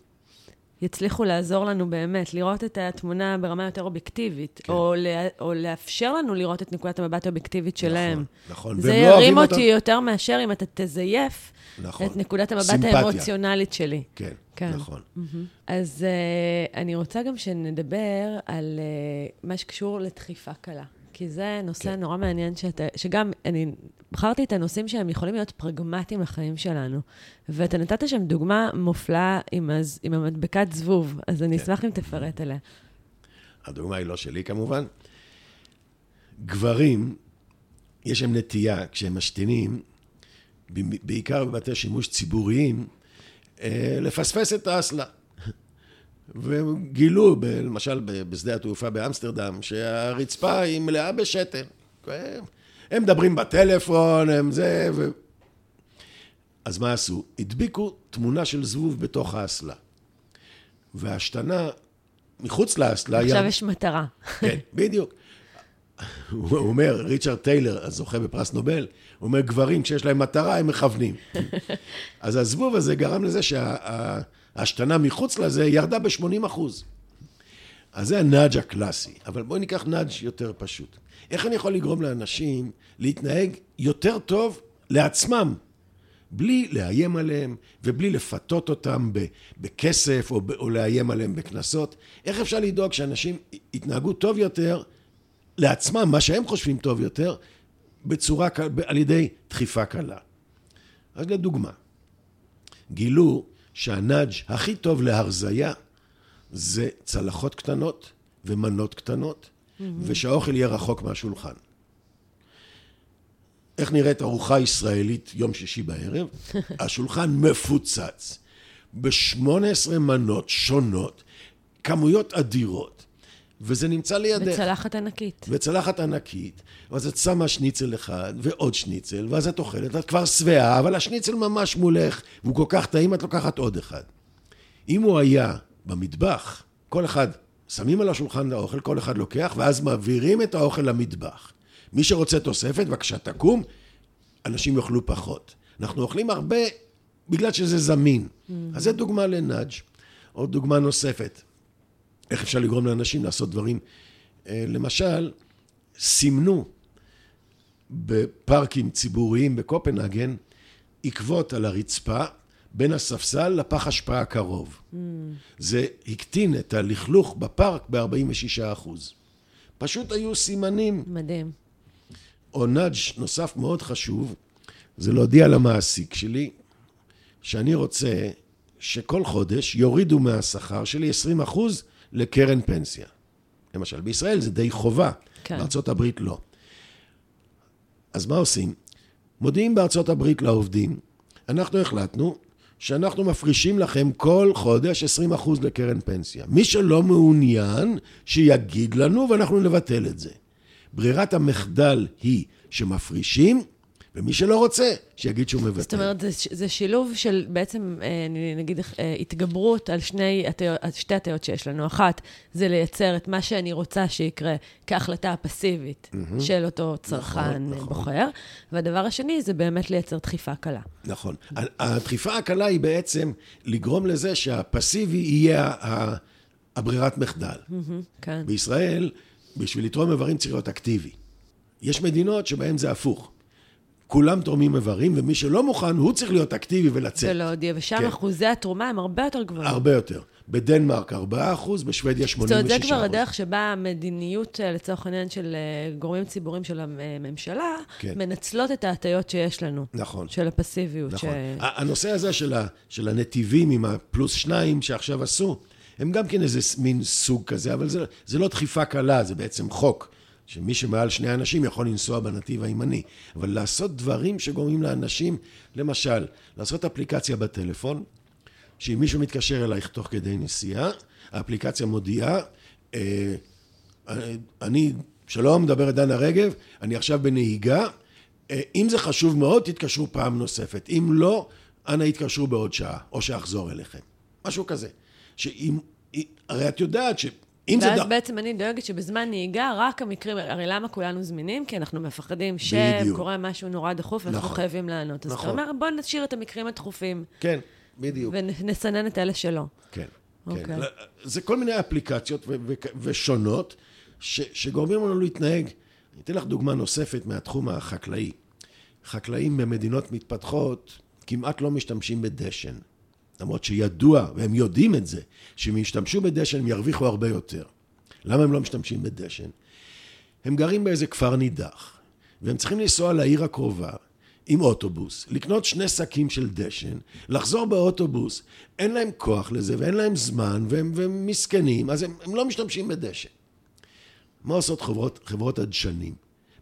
יצליחו לעזור לנו באמת, לראות את התמונה ברמה יותר אובייקטיבית, כן. או, לה, או לאפשר לנו לראות את נקודת המבט האובייקטיבית שלהם. נכון. זה והם לא ירים אותי יותר מאשר אם אתה תזייף נכון. את נקודת המבט סימפתיה. האמוציונלית שלי. כן, כן. נכון. אז uh, אני רוצה גם שנדבר על uh, מה שקשור לדחיפה קלה. כי זה נושא כן. נורא מעניין, שאתה, שגם אני בחרתי את הנושאים שהם יכולים להיות פרגמטיים לחיים שלנו. ואתה נתת שם דוגמה מופלאה עם, הז, עם המדבקת זבוב, אז אני כן. אשמח אם תפרט עליה. הדוגמה היא לא שלי כמובן. גברים, יש להם נטייה, כשהם משתינים, בעיקר בבתי שימוש ציבוריים, אה, לפספס את האסלה. וגילו, ב- למשל בשדה התעופה באמסטרדם, שהרצפה היא מלאה בשתן. הם מדברים בטלפון, הם זה, ו... אז מה עשו? הדביקו תמונה של זבוב בתוך האסלה. וההשתנה מחוץ לאסלה... עכשיו ירד- יש מטרה. כן, בדיוק. הוא אומר, ריצ'רד טיילר, הזוכה בפרס נובל, הוא אומר, גברים, כשיש להם מטרה, הם מכוונים. אז הזבוב הזה גרם לזה שההשתנה מחוץ לזה ירדה ב-80 אחוז. אז זה הנאג' הקלאסי. אבל בואי ניקח נאג' יותר פשוט. איך אני יכול לגרום לאנשים להתנהג יותר טוב לעצמם, בלי לאיים עליהם ובלי לפתות אותם בכסף או, או לאיים עליהם בקנסות? איך אפשר לדאוג שאנשים יתנהגו טוב יותר לעצמם, מה שהם חושבים טוב יותר, בצורה, על ידי דחיפה קלה? אז לדוגמה, גילו שהנאג' הכי טוב להרזייה זה צלחות קטנות ומנות קטנות, ושהאוכל יהיה רחוק מהשולחן. איך נראית ארוחה ישראלית יום שישי בערב? השולחן מפוצץ ב-18 מנות שונות, כמויות אדירות, וזה נמצא לידך. וצלחת ענקית. וצלחת ענקית, ואז את שמה שניצל אחד ועוד שניצל, ואז את אוכלת, את כבר שבעה, אבל השניצל ממש מולך, והוא כל כך טעים, את לוקחת עוד אחד. אם הוא היה במטבח, כל אחד, שמים על השולחן את האוכל, כל אחד לוקח, ואז מעבירים את האוכל למטבח. מי שרוצה תוספת, בבקשה תקום, אנשים יאכלו פחות. אנחנו אוכלים הרבה בגלל שזה זמין. אז זו דוגמה לנאג'. עוד דוגמה נוספת. איך אפשר לגרום לאנשים לעשות דברים? אה, למשל, סימנו בפארקים ציבוריים בקופנהגן עקבות על הרצפה בין הספסל לפח אשפה הקרוב. זה הקטין את הלכלוך בפארק ב-46 פשוט היו סימנים מדהים. או נאג' נוסף מאוד חשוב, זה להודיע למעסיק שלי שאני רוצה שכל חודש יורידו מהשכר שלי 20 אחוז לקרן פנסיה. למשל, בישראל זה די חובה, כן. בארצות הברית לא. אז מה עושים? מודיעים בארצות הברית לעובדים, אנחנו החלטנו שאנחנו מפרישים לכם כל חודש 20 אחוז לקרן פנסיה. מי שלא מעוניין, שיגיד לנו ואנחנו נבטל את זה. ברירת המחדל היא שמפרישים, ומי שלא רוצה, שיגיד שהוא מבטל. זאת אומרת, זה, זה שילוב של בעצם, אה, נגיד, אה, התגברות על שני שתי הטיות שיש לנו. אחת, זה לייצר את מה שאני רוצה שיקרה כהחלטה הפסיבית של אותו צרכן נכון. בוחר, והדבר השני זה באמת לייצר דחיפה קלה. נכון. הדחיפה הקלה היא בעצם לגרום לזה שהפסיבי יהיה הברירת מחדל. כן. בישראל, בשביל לתרום איברים צריך להיות אקטיבי. יש מדינות שבהן זה הפוך. כולם תורמים איברים, ומי שלא מוכן, הוא צריך להיות אקטיבי ולצאת. ולהודיע, ושם כן. אחוזי התרומה הם הרבה יותר גבוהים. הרבה יותר. בדנמרק 4 אחוז, בשוודיה 86 זאת אומרת, זה כבר הדרך שבה המדיניות, אה, לצורך העניין, של אה, גורמים ציבוריים של הממשלה, כן. מנצלות את ההטיות שיש לנו. נכון. של הפסיביות. נכון. ש... הנושא הזה של, ה, של הנתיבים עם הפלוס שניים שעכשיו עשו, הם גם כן איזה מין סוג כזה, אבל זה, זה לא דחיפה קלה, זה בעצם חוק, שמי שמעל שני אנשים יכול לנסוע בנתיב הימני. אבל לעשות דברים שגורמים לאנשים, למשל, לעשות אפליקציה בטלפון, שאם מישהו מתקשר אלייך תוך כדי נסיעה, האפליקציה מודיעה, אה, אני, שלום, מדברת דנה רגב, אני עכשיו בנהיגה, אה, אם זה חשוב מאוד, תתקשרו פעם נוספת. אם לא, אנא יתקשרו בעוד שעה, או שאחזור אליכם. משהו כזה. שאם, הרי את יודעת שאם זה... ואז בעצם אני דואגת שבזמן נהיגה, רק המקרים, הרי למה כולנו זמינים? כי אנחנו מפחדים. שקורה משהו נורא דחוף ואנחנו נכון. חייבים לענות. אז אתה נכון. אומר, בוא נשאיר את המקרים הדחופים כן, בדיוק. ונסנן את אלה שלא. כן. אוקיי. כן. זה כל מיני אפליקציות ו- ו- ושונות ש- שגורמים לנו להתנהג. אני אתן לך דוגמה נוספת מהתחום החקלאי. חקלאים במדינות מתפתחות כמעט לא משתמשים בדשן. למרות שידוע, והם יודעים את זה, שאם ישתמשו בדשן הם ירוויחו הרבה יותר. למה הם לא משתמשים בדשן? הם גרים באיזה כפר נידח, והם צריכים לנסוע לעיר הקרובה עם אוטובוס, לקנות שני שקים של דשן, לחזור באוטובוס, אין להם כוח לזה ואין להם זמן והם, והם מסכנים, אז הם, הם לא משתמשים בדשן. מה עושות חברות, חברות הדשנים?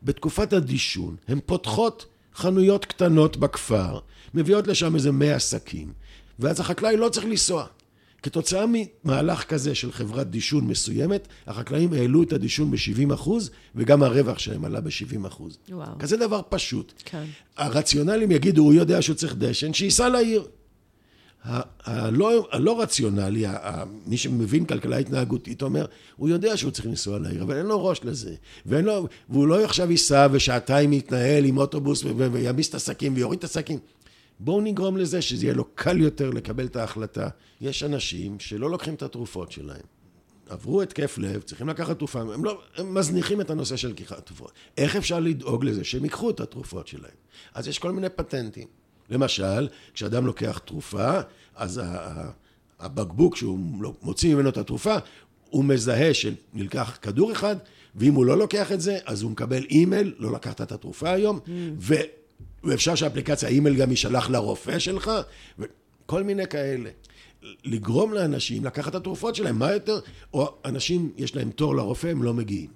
בתקופת הדישון הן פותחות חנויות קטנות בכפר, מביאות לשם איזה מאה שקים, ואז החקלאי לא צריך לנסוע. כתוצאה ממהלך כזה של חברת דישון מסוימת, החקלאים העלו את הדישון ב-70 אחוז, וגם הרווח שלהם עלה ב-70 אחוז. וואו. כזה דבר פשוט. כן. הרציונלים יגידו, הוא יודע שהוא צריך דשן, שייסע לעיר. הלא, הלא רציונלי, מי שמבין כלכלה התנהגותית, אומר, הוא יודע שהוא צריך לנסוע לעיר, אבל אין לו ראש לזה. ואין לו, והוא לא עכשיו ייסע ושעתיים יתנהל עם אוטובוס ו- ו- וימיס את השקים ויוריד את השקים. בואו נגרום לזה שזה יהיה לו קל יותר לקבל את ההחלטה. יש אנשים שלא לוקחים את התרופות שלהם. עברו התקף לב, צריכים לקחת תרופה, הם, לא, הם מזניחים את הנושא של לקיחת תרופות. איך אפשר לדאוג לזה שהם ייקחו את התרופות שלהם? אז יש כל מיני פטנטים. למשל, כשאדם לוקח תרופה, אז הבקבוק שהוא לא- מוציא ממנו את התרופה, הוא מזהה שנלקח כדור אחד, ואם הוא לא לוקח את זה, אז הוא מקבל אימייל, לא לקחת את התרופה היום, ו... ואפשר שהאפליקציה, האימייל גם יישלח לרופא שלך, וכל מיני כאלה. לגרום לאנשים לקחת את התרופות שלהם, מה יותר? או אנשים, יש להם תור לרופא, הם לא מגיעים.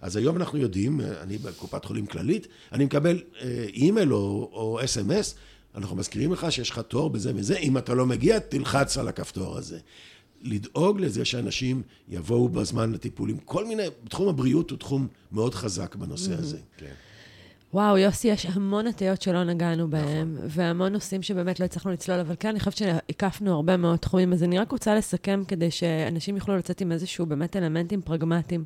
אז היום אנחנו יודעים, אני בקופת חולים כללית, אני מקבל אה, אימייל או, או אס.אם.אס, אנחנו מזכירים לך שיש לך תור בזה וזה, אם אתה לא מגיע, תלחץ על הכפתור הזה. לדאוג לזה שאנשים יבואו בזמן לטיפולים. כל מיני, תחום הבריאות הוא תחום מאוד חזק בנושא הזה. כן. וואו, יוסי, יש המון הטיות שלא נגענו בהם, והמון נושאים שבאמת לא הצלחנו לצלול, אבל כן, אני חושבת שהקפנו הרבה מאוד תחומים, אז אני רק רוצה לסכם כדי שאנשים יוכלו לצאת עם איזשהו באמת אלמנטים פרגמטיים.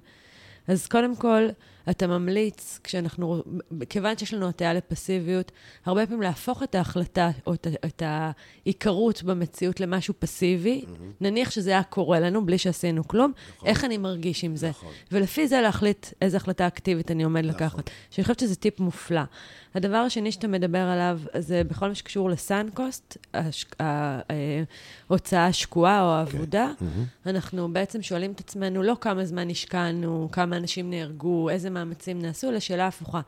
אז קודם כל, אתה ממליץ, כשאנחנו, כיוון שיש לנו הטיה לפסיביות, הרבה פעמים להפוך את ההחלטה או את, את העיקרות במציאות למשהו פסיבי. Mm-hmm. נניח שזה היה קורה לנו בלי שעשינו כלום, נכון. איך אני מרגיש עם זה? נכון. ולפי זה להחליט איזו החלטה אקטיבית אני עומד נכון. לקחת. שאני חושבת שזה טיפ מופלא. הדבר השני שאתה מדבר עליו, זה בכל מה שקשור לסאנקוסט, הש... ההוצאה השקועה או האבודה. Okay. Mm-hmm. אנחנו בעצם שואלים את עצמנו לא כמה זמן השקענו, כמה אנשים נהרגו, איזה מאמצים נעשו, אלא שאלה הפוכה.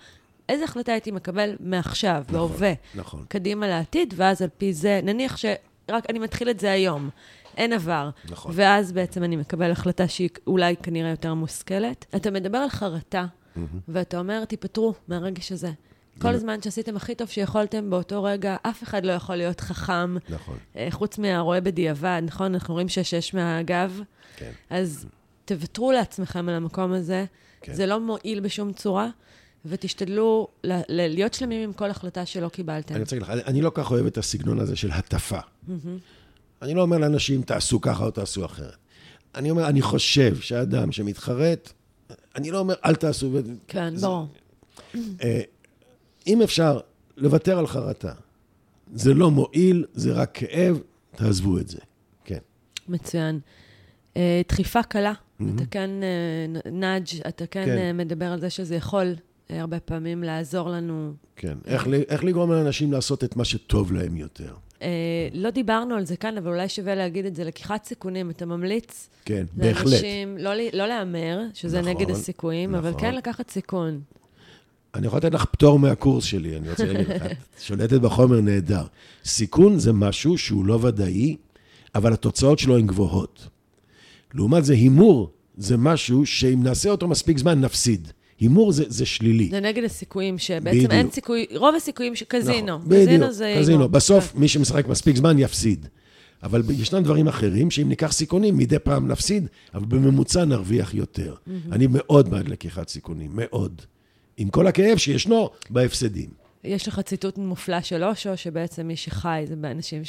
איזה החלטה הייתי מקבל מעכשיו, נכון, בהווה, נכון. קדימה לעתיד, ואז על פי זה, נניח שרק אני מתחיל את זה היום, אין עבר. נכון. ואז בעצם אני מקבל החלטה שהיא אולי כנראה יותר מושכלת. אתה מדבר על חרטה, ואתה אומר, תיפטרו מהרגש הזה. כל הזמן שעשיתם הכי טוב שיכולתם באותו רגע, אף אחד לא יכול להיות חכם. נכון. אה, חוץ מהרואה בדיעבד, נכון? אנחנו רואים שש מהגב. כן. אז תוותרו לעצמכם על המקום הזה. כן. זה לא מועיל בשום צורה, ותשתדלו ל- להיות שלמים עם כל החלטה שלא קיבלתם. אני רוצה להגיד לך, אני- אני לא כל כך אוהב את הסגנון הזה של הטפה. אני לא אומר לאנשים, תעשו ככה או תעשו אחרת. אני אומר, אני חושב שאדם שמתחרט, אני לא אומר, אל תעשו. ו- כן, זה- ברור. אה, אם אפשר לוותר על חרטה, זה לא מועיל, זה רק כאב, תעזבו את זה. כן. מצוין. אה, דחיפה קלה, אתה כן אה, נאג', אתה כן כן. אה, מדבר על זה שזה יכול אה, הרבה פעמים לעזור לנו. כן. איך, איך לגרום לאנשים לעשות את מה שטוב להם יותר. אה, לא דיברנו על זה כאן, אבל אולי שווה להגיד את זה. לקיחת סיכונים, אתה ממליץ כן, בהחלט. לאנשים לא, לא להמר, שזה נכון, נגד הסיכויים, אבל נכון. כן לקחת סיכון. אני יכול לתת לך פטור מהקורס שלי, אני רוצה להגיד לך, את שולטת בחומר נהדר. סיכון זה משהו שהוא לא ודאי, אבל התוצאות שלו הן גבוהות. לעומת זה, הימור זה משהו שאם נעשה אותו מספיק זמן, נפסיד. הימור זה, זה שלילי. זה נגד הסיכויים, שבעצם בדיוק. אין סיכוי, רוב הסיכויים שקזינו. נכון, קזינו בדיוק, זה... קזינו. הימור. בסוף, מי שמשחק מספיק זמן יפסיד. אבל ישנם דברים אחרים, שאם ניקח סיכונים, מדי פעם נפסיד, אבל בממוצע נרוויח יותר. אני מאוד בעד לקיחת סיכונים, מאוד. עם כל הכאב שישנו בהפסדים. יש לך ציטוט מופלא של אושו, שבעצם מי שחי זה באנשים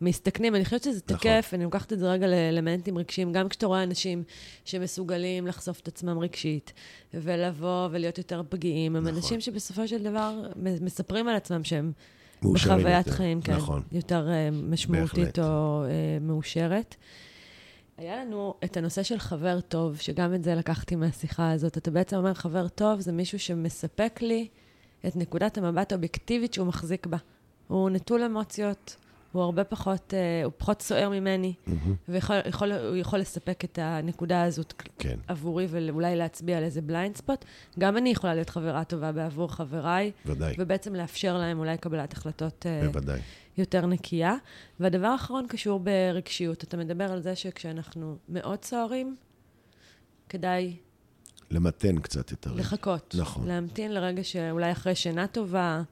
שמסתכנים. אני חושבת שזה נכון. תקף, אני לוקחת את זה רגע לאלמנטים רגשיים, גם כשאתה רואה אנשים שמסוגלים לחשוף את עצמם רגשית, ולבוא ולהיות יותר פגיעים, הם נכון. אנשים שבסופו של דבר מספרים על עצמם שהם בחוויית יותר. חיים, כן. נכון. יותר אה, משמעותית בהחלט. או אה, מאושרת. היה לנו את הנושא של חבר טוב, שגם את זה לקחתי מהשיחה הזאת. אתה בעצם אומר, חבר טוב זה מישהו שמספק לי את נקודת המבט האובייקטיבית שהוא מחזיק בה. הוא נטול אמוציות, הוא הרבה פחות, אה, הוא פחות סוער ממני, מהמם. והוא יכול, הוא יכול לספק את הנקודה הזאת כן, עבורי ואולי להצביע על איזה בליינד ספוט. גם אני יכולה להיות חברה טובה בעבור חבריי, ודאי, ובעצם לאפשר להם אולי קבלת החלטות אה, בוודאי. יותר נקייה. והדבר האחרון קשור ברגשיות. אתה מדבר על זה שכשאנחנו מאוד סוערים, כדאי למתן קצת את הרגע. לחכות. נכון. להמתין לרגע שאולי אחרי שינה טובה,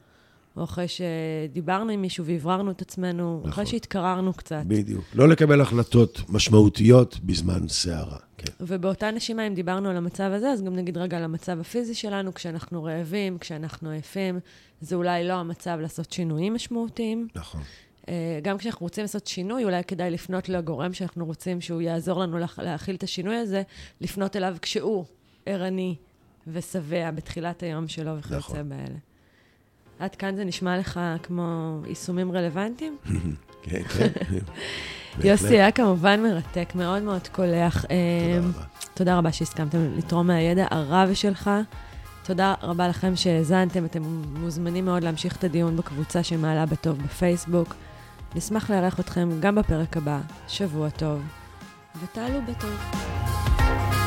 או אחרי שדיברנו עם מישהו והבררנו את עצמנו, נכון. אחרי שהתקררנו קצת. בדיוק. לא לקבל החלטות משמעותיות בזמן סערה. כן, ובאותה נשימה, אם דיברנו על המצב הזה, אז גם נגיד רגע על המצב הפיזי שלנו, כשאנחנו רעבים, כשאנחנו עייפים, זה אולי לא המצב לעשות שינויים משמעותיים. נכון. אה, גם כשאנחנו רוצים לעשות שינוי, אולי כדאי לפנות לגורם שאנחנו רוצים שהוא יעזור לנו להכ- להכיל את השינוי הזה, לפנות אליו כשהוא ערני ושבע בתחילת היום שלו וכיוצא נכון. באלה. עד כאן זה נשמע לך כמו יישומים רלוונטיים? כן, כן. יוסי, היה כמובן מרתק, מאוד מאוד קולח. תודה אה, רבה. תודה רבה שהסכמתם לתרום מהידע הרב שלך. תודה רבה לכם שהאזנתם, אתם מוזמנים מאוד להמשיך את הדיון בקבוצה של מעלה בטוב בפייסבוק. נשמח לארח אתכם גם בפרק הבא. שבוע טוב, ותעלו בטוב.